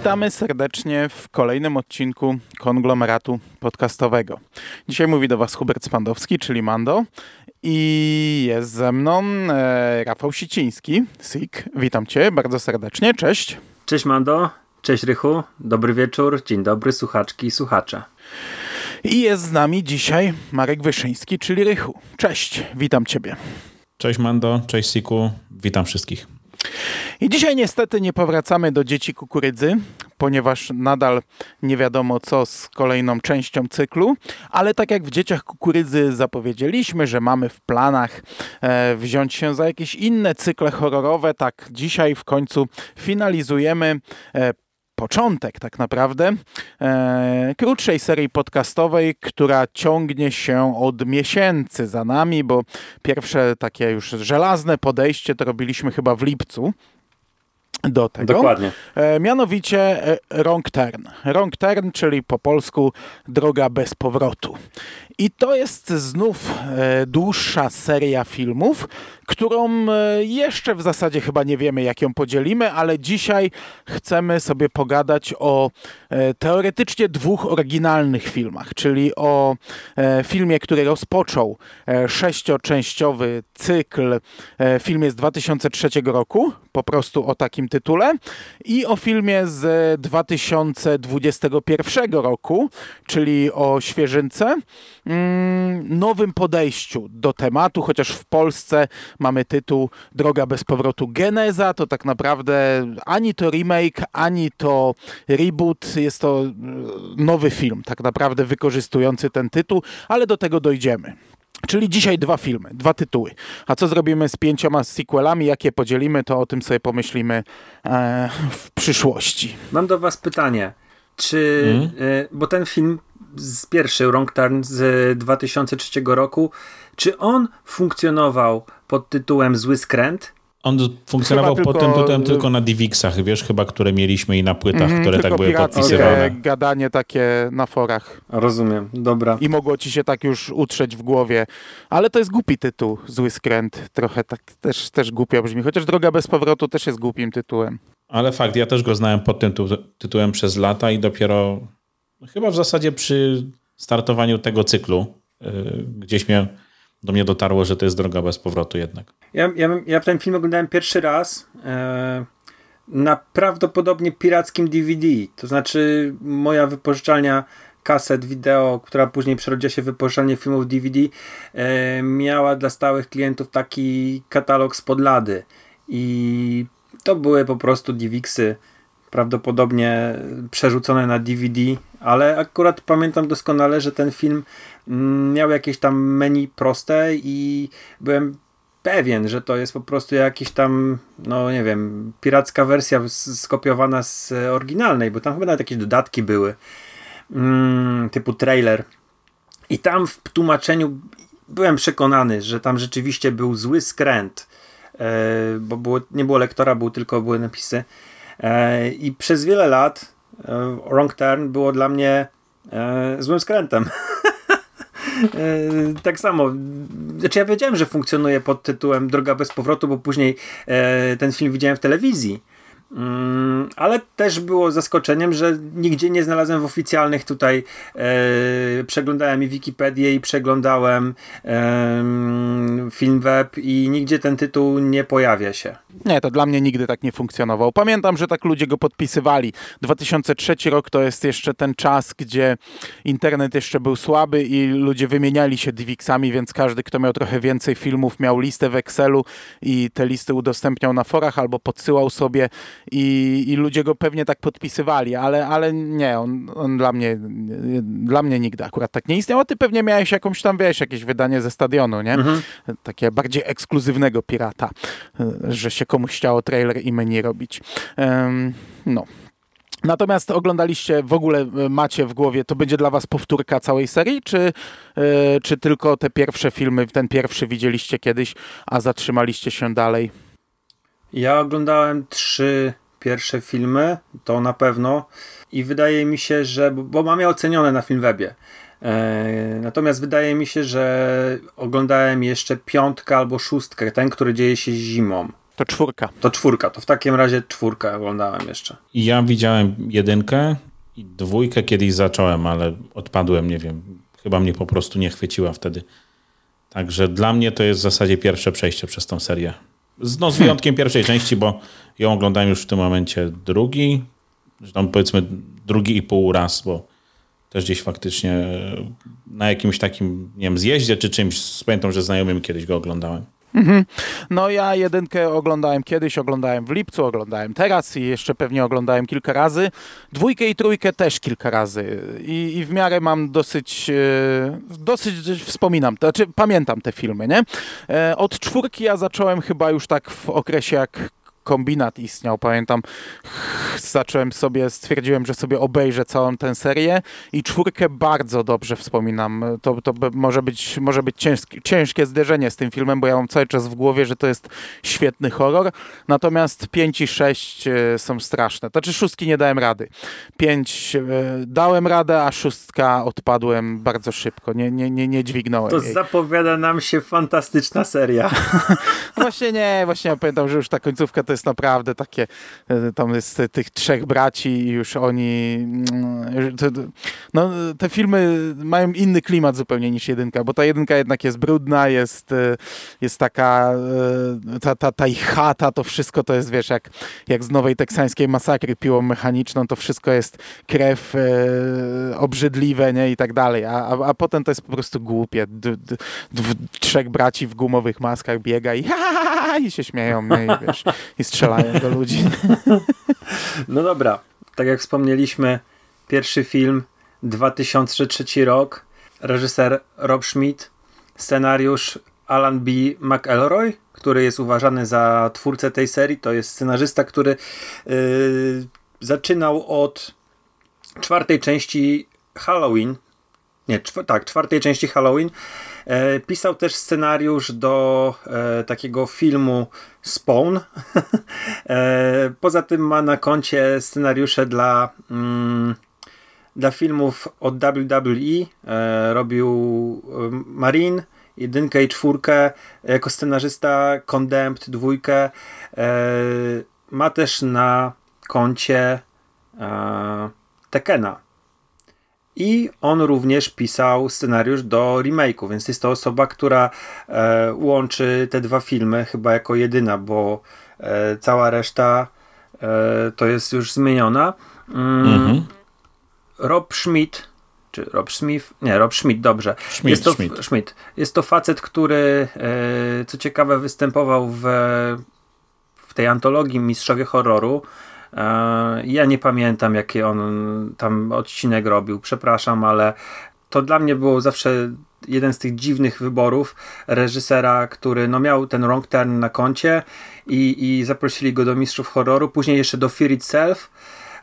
Witamy serdecznie w kolejnym odcinku konglomeratu podcastowego. Dzisiaj mówi do Was Hubert Spandowski, czyli Mando, i jest ze mną e, Rafał Siciński, SIK. Witam Cię bardzo serdecznie, cześć. Cześć Mando, cześć Rychu, dobry wieczór, dzień dobry słuchaczki i słuchacze. I jest z nami dzisiaj Marek Wyszyński, czyli Rychu. Cześć, witam Ciebie. Cześć Mando, cześć Siku, witam wszystkich. I dzisiaj niestety nie powracamy do dzieci kukurydzy, ponieważ nadal nie wiadomo co z kolejną częścią cyklu, ale tak jak w dzieciach kukurydzy zapowiedzieliśmy, że mamy w planach e, wziąć się za jakieś inne cykle horrorowe, tak dzisiaj w końcu finalizujemy e, początek tak naprawdę e, krótszej serii podcastowej, która ciągnie się od miesięcy za nami, bo pierwsze takie już żelazne podejście to robiliśmy chyba w lipcu do tego. Dokładnie. E, mianowicie e, wrong turn. Wrong turn, czyli po polsku droga bez powrotu. I to jest znów e, dłuższa seria filmów, którą e, jeszcze w zasadzie chyba nie wiemy, jak ją podzielimy, ale dzisiaj chcemy sobie pogadać o e, teoretycznie dwóch oryginalnych filmach, czyli o e, filmie, który rozpoczął sześcioczęściowy cykl. Filmie z 2003 roku, po prostu o takim tytule, i o filmie z 2021 roku, czyli o świeżynce. Mm, nowym podejściu do tematu, chociaż w Polsce mamy tytuł Droga bez powrotu Geneza, to tak naprawdę ani to remake, ani to reboot, jest to e, nowy film, tak naprawdę wykorzystujący ten tytuł, ale do tego dojdziemy. Czyli dzisiaj dwa filmy, dwa tytuły. A co zrobimy z pięcioma sequelami, jakie podzielimy, to o tym sobie pomyślimy e, w przyszłości. Mam do Was pytanie. Czy, mm. y, bo ten film z pierwszy Wrong Turn z 2003 roku, czy on funkcjonował pod tytułem Zły Skręt? On funkcjonował pod tym tytułem tylko na DivXach, wiesz, chyba, które mieliśmy i na płytach, mm, które tak były podpisywane. Okay. gadanie takie na forach. Rozumiem, dobra. I mogło ci się tak już utrzeć w głowie. Ale to jest głupi tytuł, Zły Skręt. Trochę tak też, też głupio brzmi. Chociaż Droga bez powrotu też jest głupim tytułem. Ale fakt, ja też go znałem pod tym tytułem przez lata i dopiero chyba w zasadzie przy startowaniu tego cyklu yy, gdzieś mnie, do mnie dotarło, że to jest droga bez powrotu jednak. Ja, ja, ja ten film oglądałem pierwszy raz e, na prawdopodobnie pirackim DVD. To znaczy moja wypożyczalnia kaset wideo, która później przerodziła się w wypożyczalnię filmów DVD, e, miała dla stałych klientów taki katalog z podlady. I to były po prostu DivXy prawdopodobnie przerzucone na DVD, ale akurat pamiętam doskonale, że ten film mm, miał jakieś tam menu proste i byłem pewien, że to jest po prostu jakiś tam, no nie wiem, piracka wersja skopiowana z oryginalnej, bo tam chyba nawet jakieś dodatki były, mm, typu trailer. I tam w tłumaczeniu byłem przekonany, że tam rzeczywiście był zły skręt, e, bo było, nie było lektora, był tylko były napisy. E, I przez wiele lat e, Wrong Turn było dla mnie złym skrętem. E, tak samo. Znaczy ja wiedziałem, że funkcjonuje pod tytułem Droga bez powrotu, bo później e, ten film widziałem w telewizji. Mm, ale też było zaskoczeniem, że nigdzie nie znalazłem w oficjalnych tutaj e, przeglądałem i Wikipedię i przeglądałem e, film web i nigdzie ten tytuł nie pojawia się. Nie, to dla mnie nigdy tak nie funkcjonował. Pamiętam, że tak ludzie go podpisywali. 2003 rok to jest jeszcze ten czas, gdzie internet jeszcze był słaby i ludzie wymieniali się DivXami, więc każdy, kto miał trochę więcej filmów, miał listę w Excelu i te listy udostępniał na forach albo podsyłał sobie i, i ludzie go pewnie tak podpisywali, ale, ale nie, on, on dla mnie dla mnie nigdy akurat tak nie istniał, a ty pewnie miałeś jakąś tam, wiesz, jakieś wydanie ze stadionu, nie? Mhm. Takie bardziej ekskluzywnego pirata, że się komuś chciało trailer i menu robić. Um, no, Natomiast oglądaliście, w ogóle e, macie w głowie, to będzie dla was powtórka całej serii, czy, yy, czy tylko te pierwsze filmy, ten pierwszy widzieliście kiedyś, a zatrzymaliście się dalej? Ja oglądałem trzy pierwsze filmy, to na pewno. I wydaje mi się, że. Bo mam je ocenione na Filmwebie. E, natomiast wydaje mi się, że oglądałem jeszcze piątkę albo szóstkę, ten, który dzieje się zimą. To czwórka. To czwórka, to w takim razie czwórkę oglądałem jeszcze. Ja widziałem jedynkę i dwójkę kiedyś zacząłem, ale odpadłem, nie wiem. Chyba mnie po prostu nie chwyciła wtedy. Także dla mnie to jest w zasadzie pierwsze przejście przez tą serię. No z wyjątkiem pierwszej części, bo ją oglądałem już w tym momencie drugi, tam powiedzmy drugi i pół raz, bo też gdzieś faktycznie na jakimś takim, nie wiem, zjeździe czy czymś, pamiętam, że znajomym kiedyś go oglądałem. Mhm. No ja jedynkę oglądałem kiedyś, oglądałem w lipcu, oglądałem teraz i jeszcze pewnie oglądałem kilka razy. Dwójkę i trójkę też kilka razy i, i w miarę mam dosyć, e, dosyć wspominam, to znaczy pamiętam te filmy, nie? E, od czwórki ja zacząłem chyba już tak w okresie jak kombinat istniał. Pamiętam, zacząłem sobie, stwierdziłem, że sobie obejrzę całą tę serię i czwórkę bardzo dobrze wspominam. To, to może być, może być ciężkie, ciężkie zderzenie z tym filmem, bo ja mam cały czas w głowie, że to jest świetny horror. Natomiast 5 i 6 e, są straszne. Znaczy szóstki nie dałem rady. 5 e, dałem radę, a szóstka odpadłem bardzo szybko. Nie, nie, nie, nie dźwignąłem To jej. zapowiada nam się fantastyczna seria. właśnie nie, właśnie ja pamiętam, że już ta końcówka to jest naprawdę takie, e, tam jest tych trzech braci i już oni, mm, no te filmy mają inny klimat zupełnie niż jedynka, bo ta jedynka jednak jest brudna, jest, e, jest taka, e, ta, ta, ta ich chata, to wszystko to jest, wiesz, jak, jak z nowej teksańskiej masakry piłą mechaniczną, to wszystko jest krew obrzydliwe, nie, i tak dalej, a, a, a potem to jest po prostu głupie. D, d, d, trzech braci w gumowych maskach biega i, ha, ha, ha, i się śmieją, nie, i wiesz, i strzelają do ludzi. No dobra, tak jak wspomnieliśmy, pierwszy film 2003 rok, reżyser Rob Schmidt, scenariusz Alan B. McElroy, który jest uważany za twórcę tej serii. To jest scenarzysta, który yy, zaczynał od czwartej części Halloween. Nie, czw tak, czwartej części Halloween. E, pisał też scenariusz do e, takiego filmu Spawn. e, poza tym ma na koncie scenariusze dla, mm, dla filmów od WWE. E, robił e, Marine, jedynkę i czwórkę. Jako scenarzysta Condemned, dwójkę. E, ma też na koncie Tekena i on również pisał scenariusz do remake'u, więc jest to osoba, która e, łączy te dwa filmy chyba jako jedyna, bo e, cała reszta e, to jest już zmieniona. Mm, mhm. Rob Schmidt, czy Rob Smith? Nie, Rob Schmidt, dobrze. Schmidt, jest, to, Schmidt. Schmidt. jest to facet, który e, co ciekawe występował w, w tej antologii Mistrzowie Horroru. E, ja nie pamiętam, jaki on tam odcinek robił, przepraszam, ale to dla mnie było zawsze jeden z tych dziwnych wyborów reżysera, który no, miał ten wrong turn na koncie i, i zaprosili go do Mistrzów Horroru, później jeszcze do Fear Itself,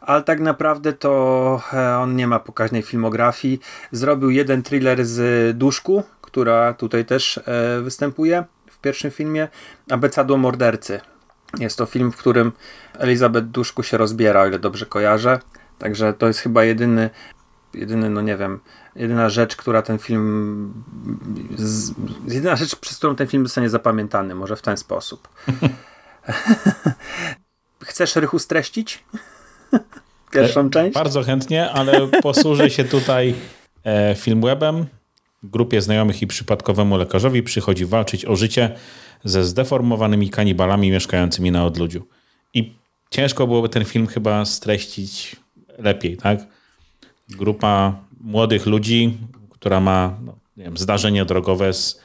ale tak naprawdę to e, on nie ma pokaźnej filmografii. Zrobił jeden thriller z Duszku, która tutaj też e, występuje w pierwszym filmie, Abecadło Mordercy. Jest to film, w którym Elizabeth Duszku się rozbiera, o ile dobrze kojarzę. Także to jest chyba jedyny, jedyny, no nie wiem, jedyna rzecz, która ten film. Z, jedyna rzecz, przez którą ten film zostanie zapamiętany, może w ten sposób. Chcesz rychu streścić? Pierwszą e, część? Bardzo chętnie, ale posłużę się tutaj e, filmwebem. Grupie znajomych i przypadkowemu lekarzowi przychodzi walczyć o życie ze zdeformowanymi kanibalami mieszkającymi na odludziu. I ciężko byłoby ten film chyba streścić lepiej, tak? Grupa młodych ludzi, która ma no, wiem, zdarzenie drogowe z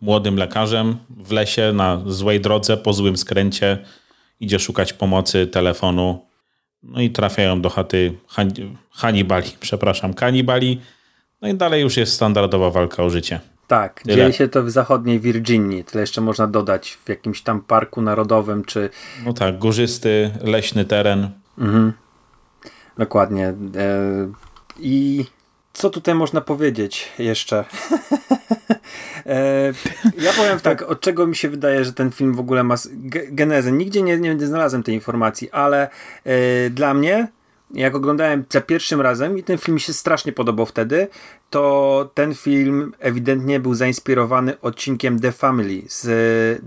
młodym lekarzem w lesie na złej drodze, po złym skręcie, idzie szukać pomocy telefonu, no i trafiają do chaty Hannibali, przepraszam, kanibali, no i dalej już jest standardowa walka o życie. Tak, Tyle. dzieje się to w zachodniej Virginii. Tyle jeszcze można dodać w jakimś tam parku narodowym, czy. No tak, górzysty, leśny teren. Mhm. Dokładnie. E, I co tutaj można powiedzieć jeszcze? E, ja powiem tak, od czego mi się wydaje, że ten film w ogóle ma genezę. Nigdzie nie, nie znalazłem tej informacji, ale e, dla mnie jak oglądałem za pierwszym razem i ten film mi się strasznie podobał wtedy, to ten film ewidentnie był zainspirowany odcinkiem The Family z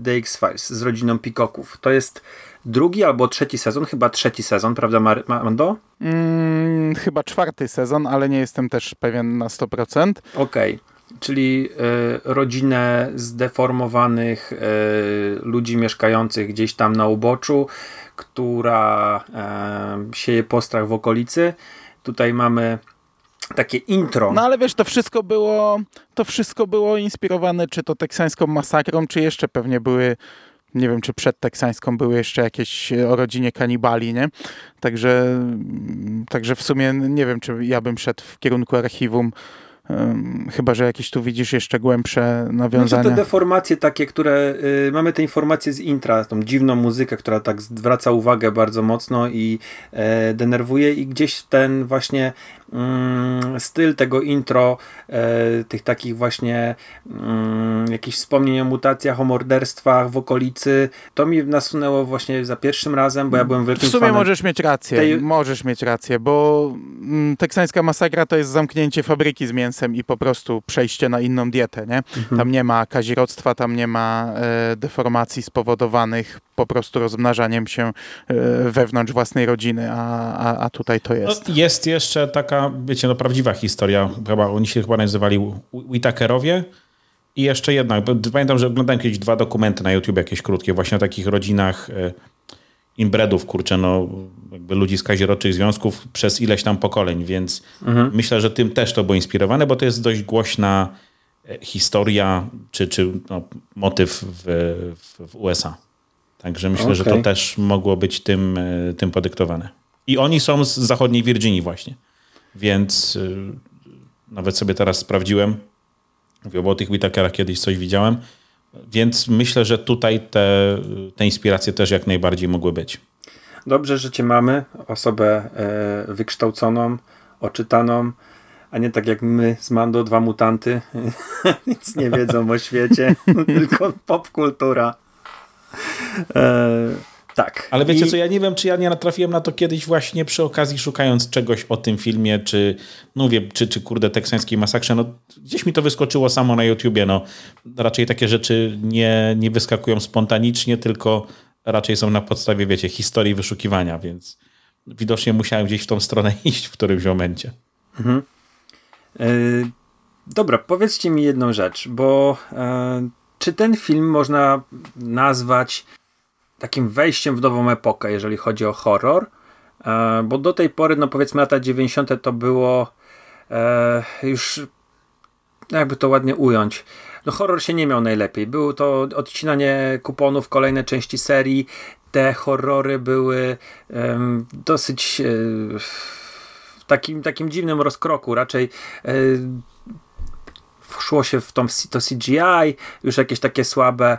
The X-Files, z rodziną Peacocków. To jest drugi albo trzeci sezon, chyba trzeci sezon, prawda Mando? Mm, chyba czwarty sezon, ale nie jestem też pewien na 100%. Okej. Okay czyli y, rodzinę zdeformowanych y, ludzi mieszkających gdzieś tam na uboczu, która y, sieje postrach w okolicy. Tutaj mamy takie intro. No ale wiesz, to wszystko było, to wszystko było inspirowane czy to teksańską masakrą, czy jeszcze pewnie były nie wiem, czy przed teksańską były jeszcze jakieś o rodzinie kanibali, nie? Także, także w sumie nie wiem, czy ja bym szedł w kierunku archiwum Chyba, że jakieś tu widzisz jeszcze głębsze nawiązania. To te deformacje takie, które y, mamy te informacje z intra, tą dziwną muzykę, która tak zwraca uwagę bardzo mocno i e, denerwuje i gdzieś ten właśnie styl tego intro, e, tych takich właśnie mm, jakichś wspomnień o mutacjach, o morderstwach w okolicy, to mi nasunęło właśnie za pierwszym razem, bo ja byłem wielkim W sumie możesz mieć rację, tej... możesz mieć rację, bo mm, teksańska masakra to jest zamknięcie fabryki z mięsem i po prostu przejście na inną dietę, nie? Mhm. Tam nie ma kazirodztwa, tam nie ma e, deformacji spowodowanych po prostu rozmnażaniem się e, wewnątrz własnej rodziny, a, a, a tutaj to jest. No, jest jeszcze taka, wiecie, no prawdziwa historia, chyba oni się chyba nazywali Whitakerowie, i jeszcze jedna, pamiętam, że oglądałem kiedyś dwa dokumenty na YouTube, jakieś krótkie, właśnie o takich rodzinach e, inbredów, kurczę, no jakby ludzi z kaziroczych związków przez ileś tam pokoleń, więc mhm. myślę, że tym też to było inspirowane, bo to jest dość głośna e, historia, czy, czy no, motyw w, w, w USA. Także myślę, okay. że to też mogło być tym, e, tym podyktowane. I oni są z zachodniej Virginii właśnie. Więc y, nawet sobie teraz sprawdziłem. Mówię, bo o tych Whitakerach kiedyś coś widziałem. Więc myślę, że tutaj te, te inspiracje też jak najbardziej mogły być. Dobrze, że cię mamy, osobę e, wykształconą, oczytaną, a nie tak jak my z Mando, dwa mutanty, nic nie wiedzą o świecie, tylko popkultura. E, tak. Ale wiecie I... co, ja nie wiem, czy ja nie natrafiłem na to kiedyś właśnie przy okazji szukając czegoś o tym filmie, czy no wiem, czy, czy kurde teksańskiej masakrze, no gdzieś mi to wyskoczyło samo na YouTubie, no raczej takie rzeczy nie, nie wyskakują spontanicznie, tylko raczej są na podstawie, wiecie, historii wyszukiwania, więc widocznie musiałem gdzieś w tą stronę iść w którymś momencie. Mhm. Yy, dobra, powiedzcie mi jedną rzecz, bo yy, czy ten film można nazwać takim wejściem w nową epokę, jeżeli chodzi o horror? Yy, bo do tej pory, no powiedzmy lata 90. to było już jakby to ładnie ująć no horror się nie miał najlepiej. Było to odcinanie kuponów, kolejne części serii. Te horrory były um, dosyć um, w takim, takim dziwnym rozkroku. Raczej szło się w tą, to CGI, już jakieś takie słabe.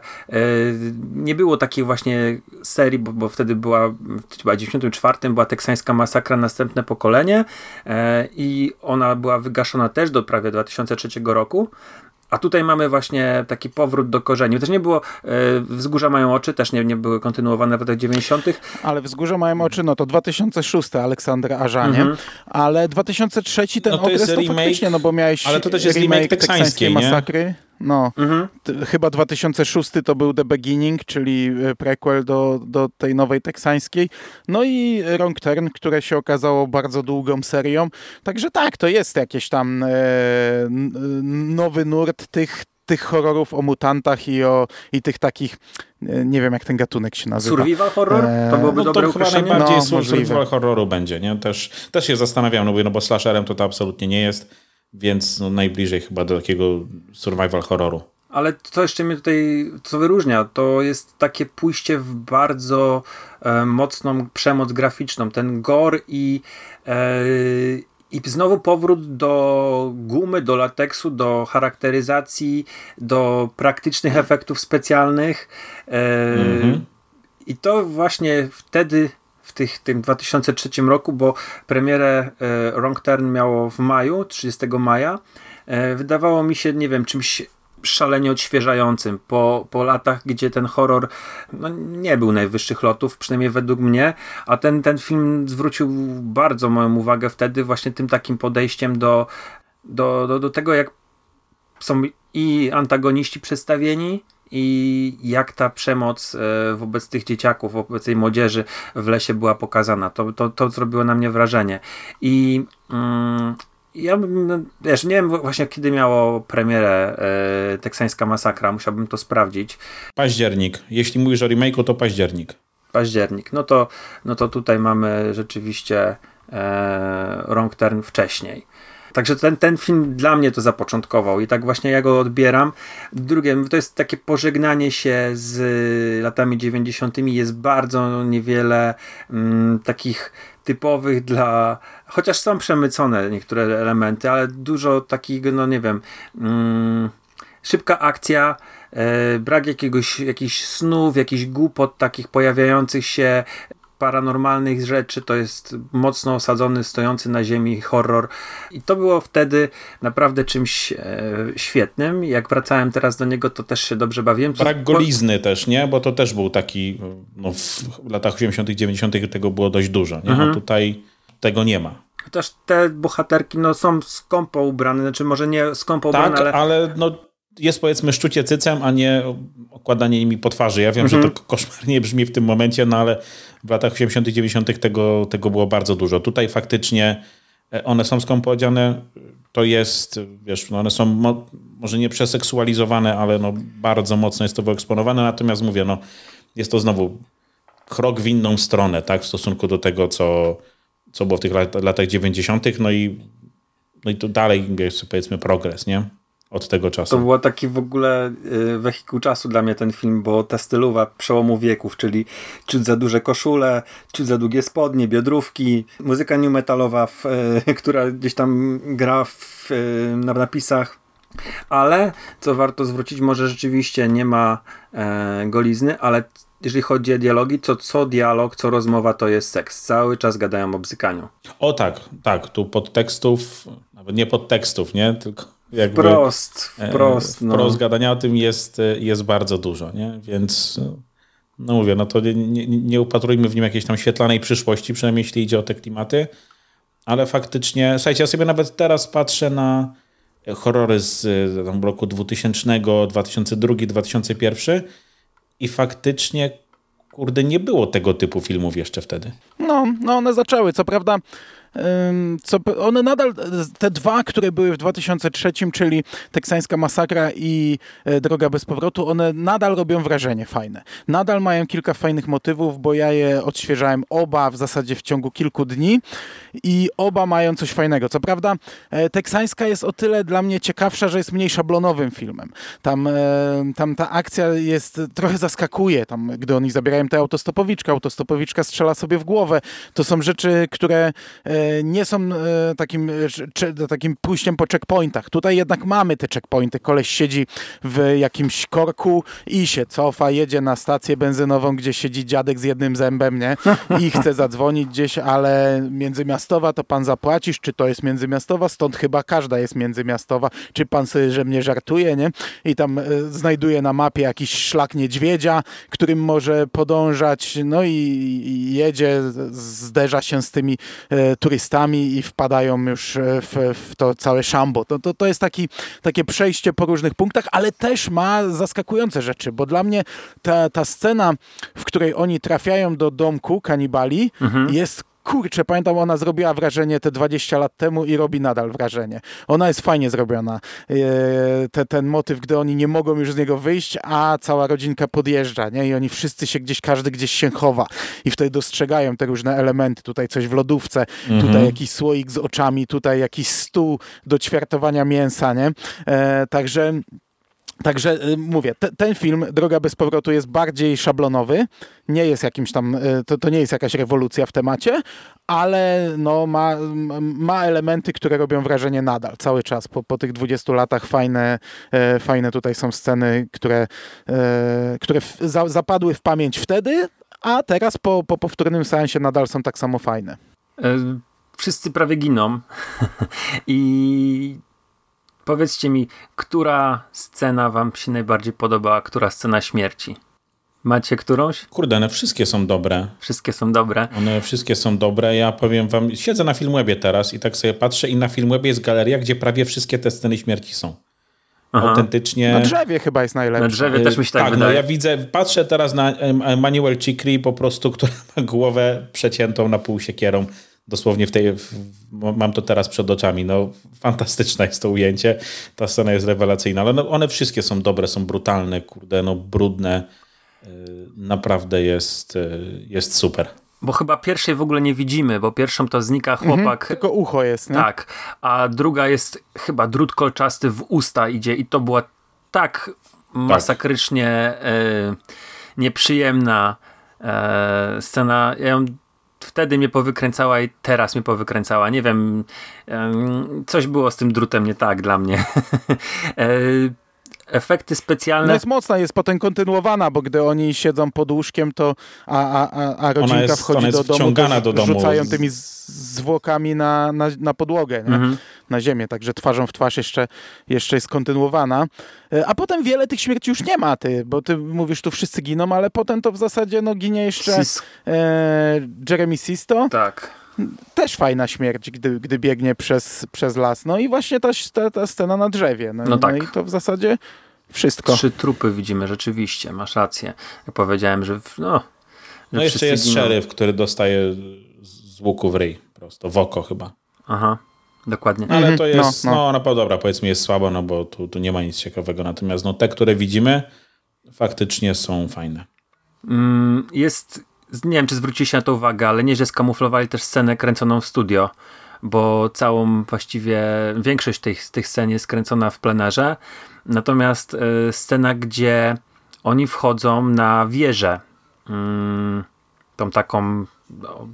Nie było takiej właśnie serii, bo, bo wtedy była, chyba w 94 była teksańska masakra Następne Pokolenie i ona była wygaszona też do prawie 2003 roku. A tutaj mamy właśnie taki powrót do korzeni. Też nie było, e, Wzgórza mają oczy, też nie, nie były kontynuowane w latach 90. Ale Wzgórza mają oczy, no to 2006 Aleksander Ażanie, mhm. ale 2003 ten no to okres to remake, faktycznie, no bo miałeś ale to też jest remake, remake teksańskiej masakry. No, mhm. chyba 2006 to był The Beginning, czyli e, prequel do, do tej nowej teksańskiej. No i Wrong Turn, które się okazało bardzo długą serią. Także tak, to jest jakiś tam e, nowy nurt tych, tych horrorów o mutantach i o i tych takich, e, nie wiem jak ten gatunek się nazywa. Survival horror? To byłoby no, dobre to chyba najbardziej no, survival horroru będzie, nie? Też, też się zastanawiam, no bo, no bo slasherem to to absolutnie nie jest więc no, najbliżej chyba do takiego survival horroru. Ale co jeszcze mnie tutaj co wyróżnia, to jest takie pójście w bardzo e, mocną przemoc graficzną. Ten gore i, e, i znowu powrót do gumy, do lateksu, do charakteryzacji, do praktycznych efektów specjalnych. E, mm -hmm. I to właśnie wtedy tych, tym 2003 roku, bo premierę e, Wrong Turn miało w maju, 30 maja. E, wydawało mi się, nie wiem, czymś szalenie odświeżającym. Po, po latach, gdzie ten horror no, nie był najwyższych lotów, przynajmniej według mnie, a ten, ten film zwrócił bardzo moją uwagę wtedy właśnie tym takim podejściem do, do, do, do tego, jak są i antagoniści przedstawieni, i jak ta przemoc e, wobec tych dzieciaków, wobec tej młodzieży w lesie była pokazana. To, to, to zrobiło na mnie wrażenie. I mm, ja no, wiesz, nie wiem właśnie kiedy miało premierę e, Teksańska Masakra, musiałbym to sprawdzić. Październik. Jeśli mówisz o remake'u, to październik. Październik. No to, no to tutaj mamy rzeczywiście e, wcześniej. Także ten, ten film dla mnie to zapoczątkował i tak właśnie ja go odbieram. Drugie, to jest takie pożegnanie się z latami 90. Jest bardzo niewiele mm, takich typowych dla. Chociaż są przemycone niektóre elementy, ale dużo takich, no nie wiem. Mm, szybka akcja. E, brak jakiegoś, jakichś snów, jakichś głupot takich pojawiających się, paranormalnych rzeczy, to jest mocno osadzony, stojący na ziemi horror. I to było wtedy naprawdę czymś e, świetnym. Jak wracałem teraz do niego, to też się dobrze bawiłem. Brak golizny też, nie? Bo to też był taki, no w latach 80., 90. tego było dość dużo, nie? Mhm. A tutaj tego nie ma. Chociaż te bohaterki no, są skąpo ubrane, znaczy może nie skąpo tak, ubrane, ale... ale no, jest powiedzmy szczucie cycem, a nie okładanie nimi po twarzy. Ja wiem, mhm. że to koszmarnie brzmi w tym momencie, no ale w latach 80 -tych, 90 tego, tego było bardzo dużo. Tutaj faktycznie e, one są skąpo odziane, to jest, wiesz, no one są mo może nie przeseksualizowane, ale no bardzo mocno jest to wyeksponowane, natomiast mówię, no jest to znowu krok w inną stronę, tak, w stosunku do tego, co, co było w tych lat, latach 90., no i, no i to dalej jest powiedzmy progres, nie? Od tego czasu. To był taki w ogóle y, wehikuł czasu dla mnie ten film, bo ta stylowa przełomu wieków, czyli ciut za duże koszule, ciut za długie spodnie, biodrówki, muzyka new metalowa, w, y, która gdzieś tam gra w, y, na napisach. Ale, co warto zwrócić, może rzeczywiście nie ma e, golizny, ale jeżeli chodzi o dialogi, to co dialog, co rozmowa to jest seks. Cały czas gadają o bzykaniu. O tak, tak. Tu podtekstów, nawet nie podtekstów, nie? Tylko jakby, wprost, wprost. No. Wprost gadania o tym jest, jest bardzo dużo, nie? Więc no mówię, no to nie, nie, nie upatrujmy w nim jakiejś tam świetlanej przyszłości, przynajmniej jeśli idzie o te klimaty, ale faktycznie, słuchajcie, ja sobie nawet teraz patrzę na horrory z tam, roku 2000, 2002, 2001 i faktycznie kurde, nie było tego typu filmów jeszcze wtedy. No, no one zaczęły. Co prawda co, one nadal, te dwa, które były w 2003, czyli Teksańska Masakra i e, Droga bez powrotu, one nadal robią wrażenie fajne. Nadal mają kilka fajnych motywów, bo ja je odświeżałem oba w zasadzie w ciągu kilku dni i oba mają coś fajnego. Co prawda e, Teksańska jest o tyle dla mnie ciekawsza, że jest mniej szablonowym filmem. Tam, e, tam ta akcja jest, trochę zaskakuje, tam, gdy oni zabierają tę autostopowiczkę, autostopowiczka strzela sobie w głowę. To są rzeczy, które nie są e, takim, e, takim pójściem po checkpointach. Tutaj jednak mamy te checkpointy. Koleś siedzi w jakimś korku i się cofa, jedzie na stację benzynową, gdzie siedzi dziadek z jednym zębem, nie? I chce zadzwonić gdzieś, ale międzymiastowa to pan zapłacisz, czy to jest międzymiastowa? Stąd chyba każda jest międzymiastowa. Czy pan sobie, że mnie żartuje, nie? I tam e, znajduje na mapie jakiś szlak niedźwiedzia, którym może podążać, no i, jedzie, zderza się z tymi e, turystami i wpadają już e, w, w to całe szambo. To, to, to jest taki, takie przejście po różnych punktach, ale też ma zaskakujące rzeczy, bo dla mnie ta, ta scena, w której oni trafiają do domku kanibali, mhm. jest kurczę, pamiętam, ona zrobiła wrażenie te 20 lat temu i robi nadal wrażenie. Ona jest fajnie zrobiona. E, te, ten motyw, gdy oni nie mogą już z niego wyjść, a cała rodzinka podjeżdża, nie? I oni wszyscy się gdzieś, każdy gdzieś się chowa i wtedy dostrzegają te różne elementy. Tutaj coś w lodówce, mhm. tutaj jakiś słoik z oczami, tutaj jakiś stół do ćwiartowania mięsa, nie? E, także Także y, mówię, te, ten film, Droga bez powrotu, jest bardziej szablonowy. Nie jest jakimś tam, y, to, to nie jest jakaś rewolucja w temacie, ale no, ma, ma elementy, które robią wrażenie nadal, cały czas. Po, po tych 20 latach fajne, e, fajne tutaj są sceny, które, e, które w, za, zapadły w pamięć wtedy, a teraz po, po powtórnym seansie nadal są tak samo fajne. E, wszyscy prawie giną i Powiedzcie mi, która scena wam się najbardziej podobała, która scena śmierci? Macie którąś? Kurde, one wszystkie są dobre. Wszystkie są dobre. One wszystkie są dobre. Ja powiem wam, siedzę na Filmwebie teraz i tak sobie patrzę i na Filmwebie jest galeria, gdzie prawie wszystkie te sceny śmierci są. Aha. Autentycznie. Na drzewie chyba jest najlepsze. Na drzewie też mi się tak, tak no wydaje. No ja widzę, patrzę teraz na Manuel Chikri po prostu, która ma głowę przeciętą na pół siekierą. Dosłownie w tej, w, mam to teraz przed oczami. No, fantastyczne jest to ujęcie. Ta scena jest rewelacyjna, ale no, one wszystkie są dobre, są brutalne, kurde, no brudne Y, naprawdę jest, y, jest super. Bo chyba pierwszej w ogóle nie widzimy, bo pierwszą to znika mhm, chłopak. Mhm, tylko ucho jest, nie? Tak, a druga jest chyba drut kolczasty w usta idzie i to była tak masakrycznie e, nieprzyjemna e, scena. Ja ją wtedy mnie powykręcała i teraz mnie powykręcała. Nie wiem, e, coś było z tym drutem nie tak dla mnie. efekty specjalne. No jest mocna, jest potem kontynuowana, bo gdy oni siedzą pod łóżkiem, to a, a, a rodzinka jest, wchodzi do domu, to do domu. rzucają tymi zwłokami na, na, na podłogę, mhm. na ziemię, także twarzą w twarz jeszcze, jeszcze jest kontynuowana. E, a potem wiele tych śmierci już nie ma, ty, bo ty mówisz, tu wszyscy giną, ale potem to w zasadzie no, ginie jeszcze Sis e, Jeremy Sisto. Tak też fajna śmierć, gdy, gdy biegnie przez, przez las. No i właśnie ta, ta, ta scena na drzewie. No, no, tak. no i to w zasadzie wszystko. Trzy trupy widzimy, rzeczywiście, masz rację. Ja powiedziałem, że no... Że no jeszcze jest giną. szeryf, który dostaje z łuku w ryj, prosto, w oko chyba. Aha, dokładnie. Ale to mhm. jest, no, no. no, no dobra, powiedzmy jest słabo, no bo tu, tu nie ma nic ciekawego. Natomiast no, te, które widzimy, faktycznie są fajne. Mm, jest nie wiem, czy zwróciliście na to uwagę, ale nieźle skamuflowali też scenę kręconą w studio, bo całą właściwie większość tych, tych scen jest kręcona w plenerze. Natomiast y, scena, gdzie oni wchodzą na wieżę, y, tą taką no,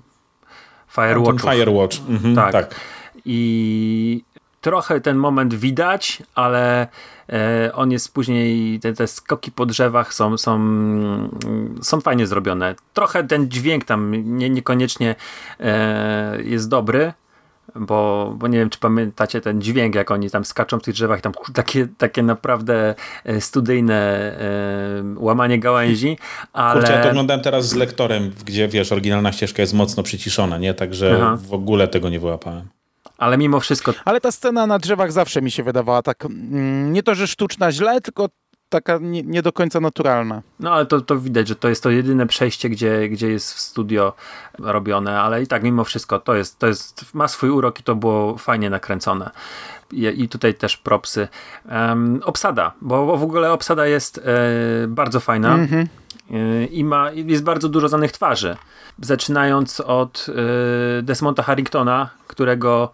Firewatch. Firewatch, mhm, tak. tak. I trochę ten moment widać, ale e, on jest później, te, te, skoki po drzewach są, są, są fajnie zrobione. Trochę ten dźwięk tam nie, niekoniecznie e, jest dobry, bo, bo nie wiem, czy pamiętacie ten dźwięk, jak oni tam skaczą w tych drzewach, tam takie, takie naprawdę e, studyjne e, łamanie gałęzi, ale... Kurczę, ja to oglądałem teraz z lektorem, gdzie, wiesz, oryginalna ścieżka jest mocno przyciszona, nie? Także Aha. w ogóle tego nie wyłapałem. Ale mimo wszystko. Ale ta scena na drzewach zawsze mi się wydawała tak. Mm, nie to, że sztuczna źle, tylko taka nie, nie, do końca naturalna. No ale to, to widać, że to jest to jedyne przejście, gdzie, gdzie jest w studio robione, ale i tak mimo wszystko to jest, to jest ma swój urok i to było fajnie nakręcone. I, i tutaj też propsy. Um, obsada, bo, bo, w ogóle obsada jest e, bardzo fajna. Mm -hmm. I ma, jest bardzo dużo znanych twarzy. Zaczynając od y, Desmonta Harringtona, którego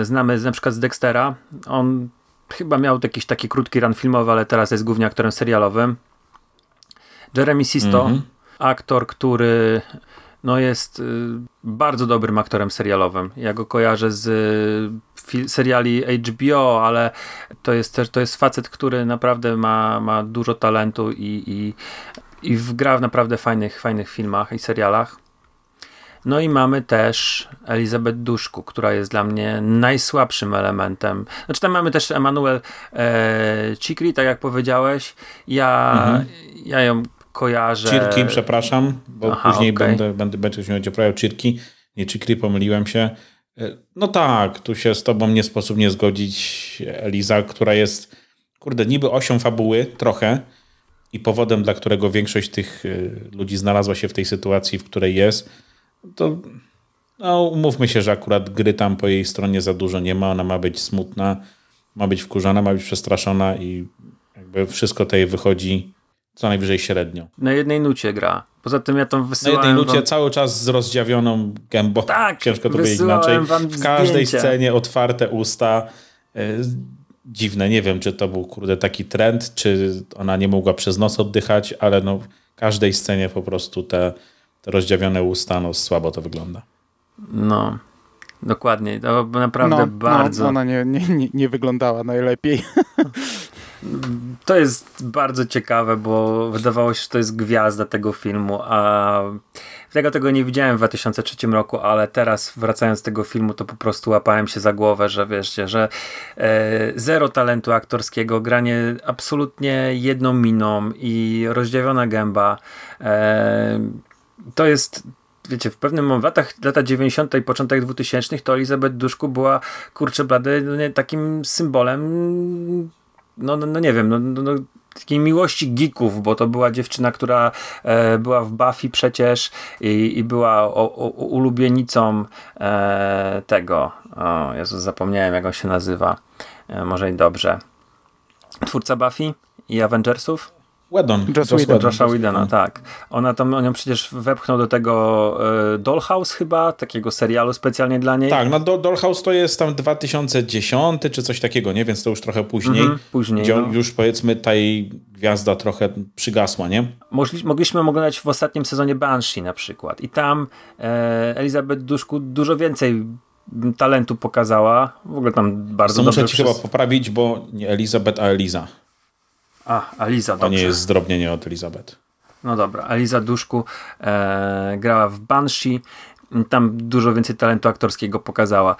y, znamy na przykład z Dextera. On chyba miał jakiś taki krótki run filmowy, ale teraz jest głównie aktorem serialowym. Jeremy Sisto, mm -hmm. aktor, który no jest y, bardzo dobrym aktorem serialowym. Ja go kojarzę z seriali HBO, ale to jest też to jest facet, który naprawdę ma, ma dużo talentu i, i i gra w naprawdę fajnych, fajnych filmach i serialach. No i mamy też Elizabeth Duszku, która jest dla mnie najsłabszym elementem. Znaczy tam mamy też Emanuel e, Cikri, tak jak powiedziałeś. Ja, mhm. ja ją kojarzę. Cirki, przepraszam, bo Aha, później okay. będę, będę, będę się będzie poprawiał Cirki. Nie Cikri, pomyliłem się. E, no tak, tu się z tobą nie sposób nie zgodzić. Eliza, która jest, kurde, niby osią fabuły, trochę, i powodem, dla którego większość tych y, ludzi znalazła się w tej sytuacji, w której jest, to no, umówmy się, że akurat gry tam po jej stronie za dużo nie ma. Ona ma być smutna, ma być wkurzona, ma być przestraszona i jakby wszystko tej wychodzi co najwyżej średnio. Na jednej nucie gra. Poza tym ja tam wysyłałem Na jednej nucie wam... cały czas z rozdziawioną gębą. Tak, Ciężko to powiedzieć inaczej. W każdej zdjęcia. scenie otwarte usta. Dziwne. Nie wiem, czy to był kurde taki trend, czy ona nie mogła przez nos oddychać, ale no w każdej scenie po prostu te, te rozdziawione usta, no słabo to wygląda. No, dokładnie. To naprawdę no, no bardzo. No, ona nie, nie, nie wyglądała najlepiej. To jest bardzo ciekawe, bo wydawało się, że to jest gwiazda tego filmu, a tego tego nie widziałem w 2003 roku, ale teraz wracając z tego filmu, to po prostu łapałem się za głowę, że wieszcie, że e, zero talentu aktorskiego, granie absolutnie jedną miną i rozdziawiona gęba. E, to jest wiecie, w pewnym momencie, latach, lata 90. i początek 2000 to Elizabeth Duszku była, kurczę blady, no takim symbolem no, no, no nie wiem, no, no, no, takiej miłości geeków, bo to była dziewczyna, która e, była w Buffy przecież i, i była o, o, ulubienicą e, tego, o Jezus, zapomniałem jak on się nazywa, e, może i dobrze. Twórca Buffy i Avengersów? Whedon. Joss Whedon. Josha Whedona, tak. Ona tam, on ją przecież wepchnął do tego e, Dollhouse chyba, takiego serialu specjalnie dla niej. Tak, no Dollhouse to jest tam 2010 czy coś takiego, nie? Więc to już trochę później. Mhm, później, Gdzie no. już powiedzmy ta jej gwiazda trochę przygasła, nie? Mogli, mogliśmy oglądać w ostatnim sezonie Banshee na przykład i tam e, Elizabeth Duszku dużo więcej talentu pokazała. W ogóle tam bardzo To dobrze muszę ci przez- chyba poprawić, bo nie Elizabeth, a Eliza. A, Aliza, To dobrze. nie jest zdrobnienie od Elizabeth. No dobra, Aliza Duszku e, grała w Banshee. Tam dużo więcej talentu aktorskiego pokazała.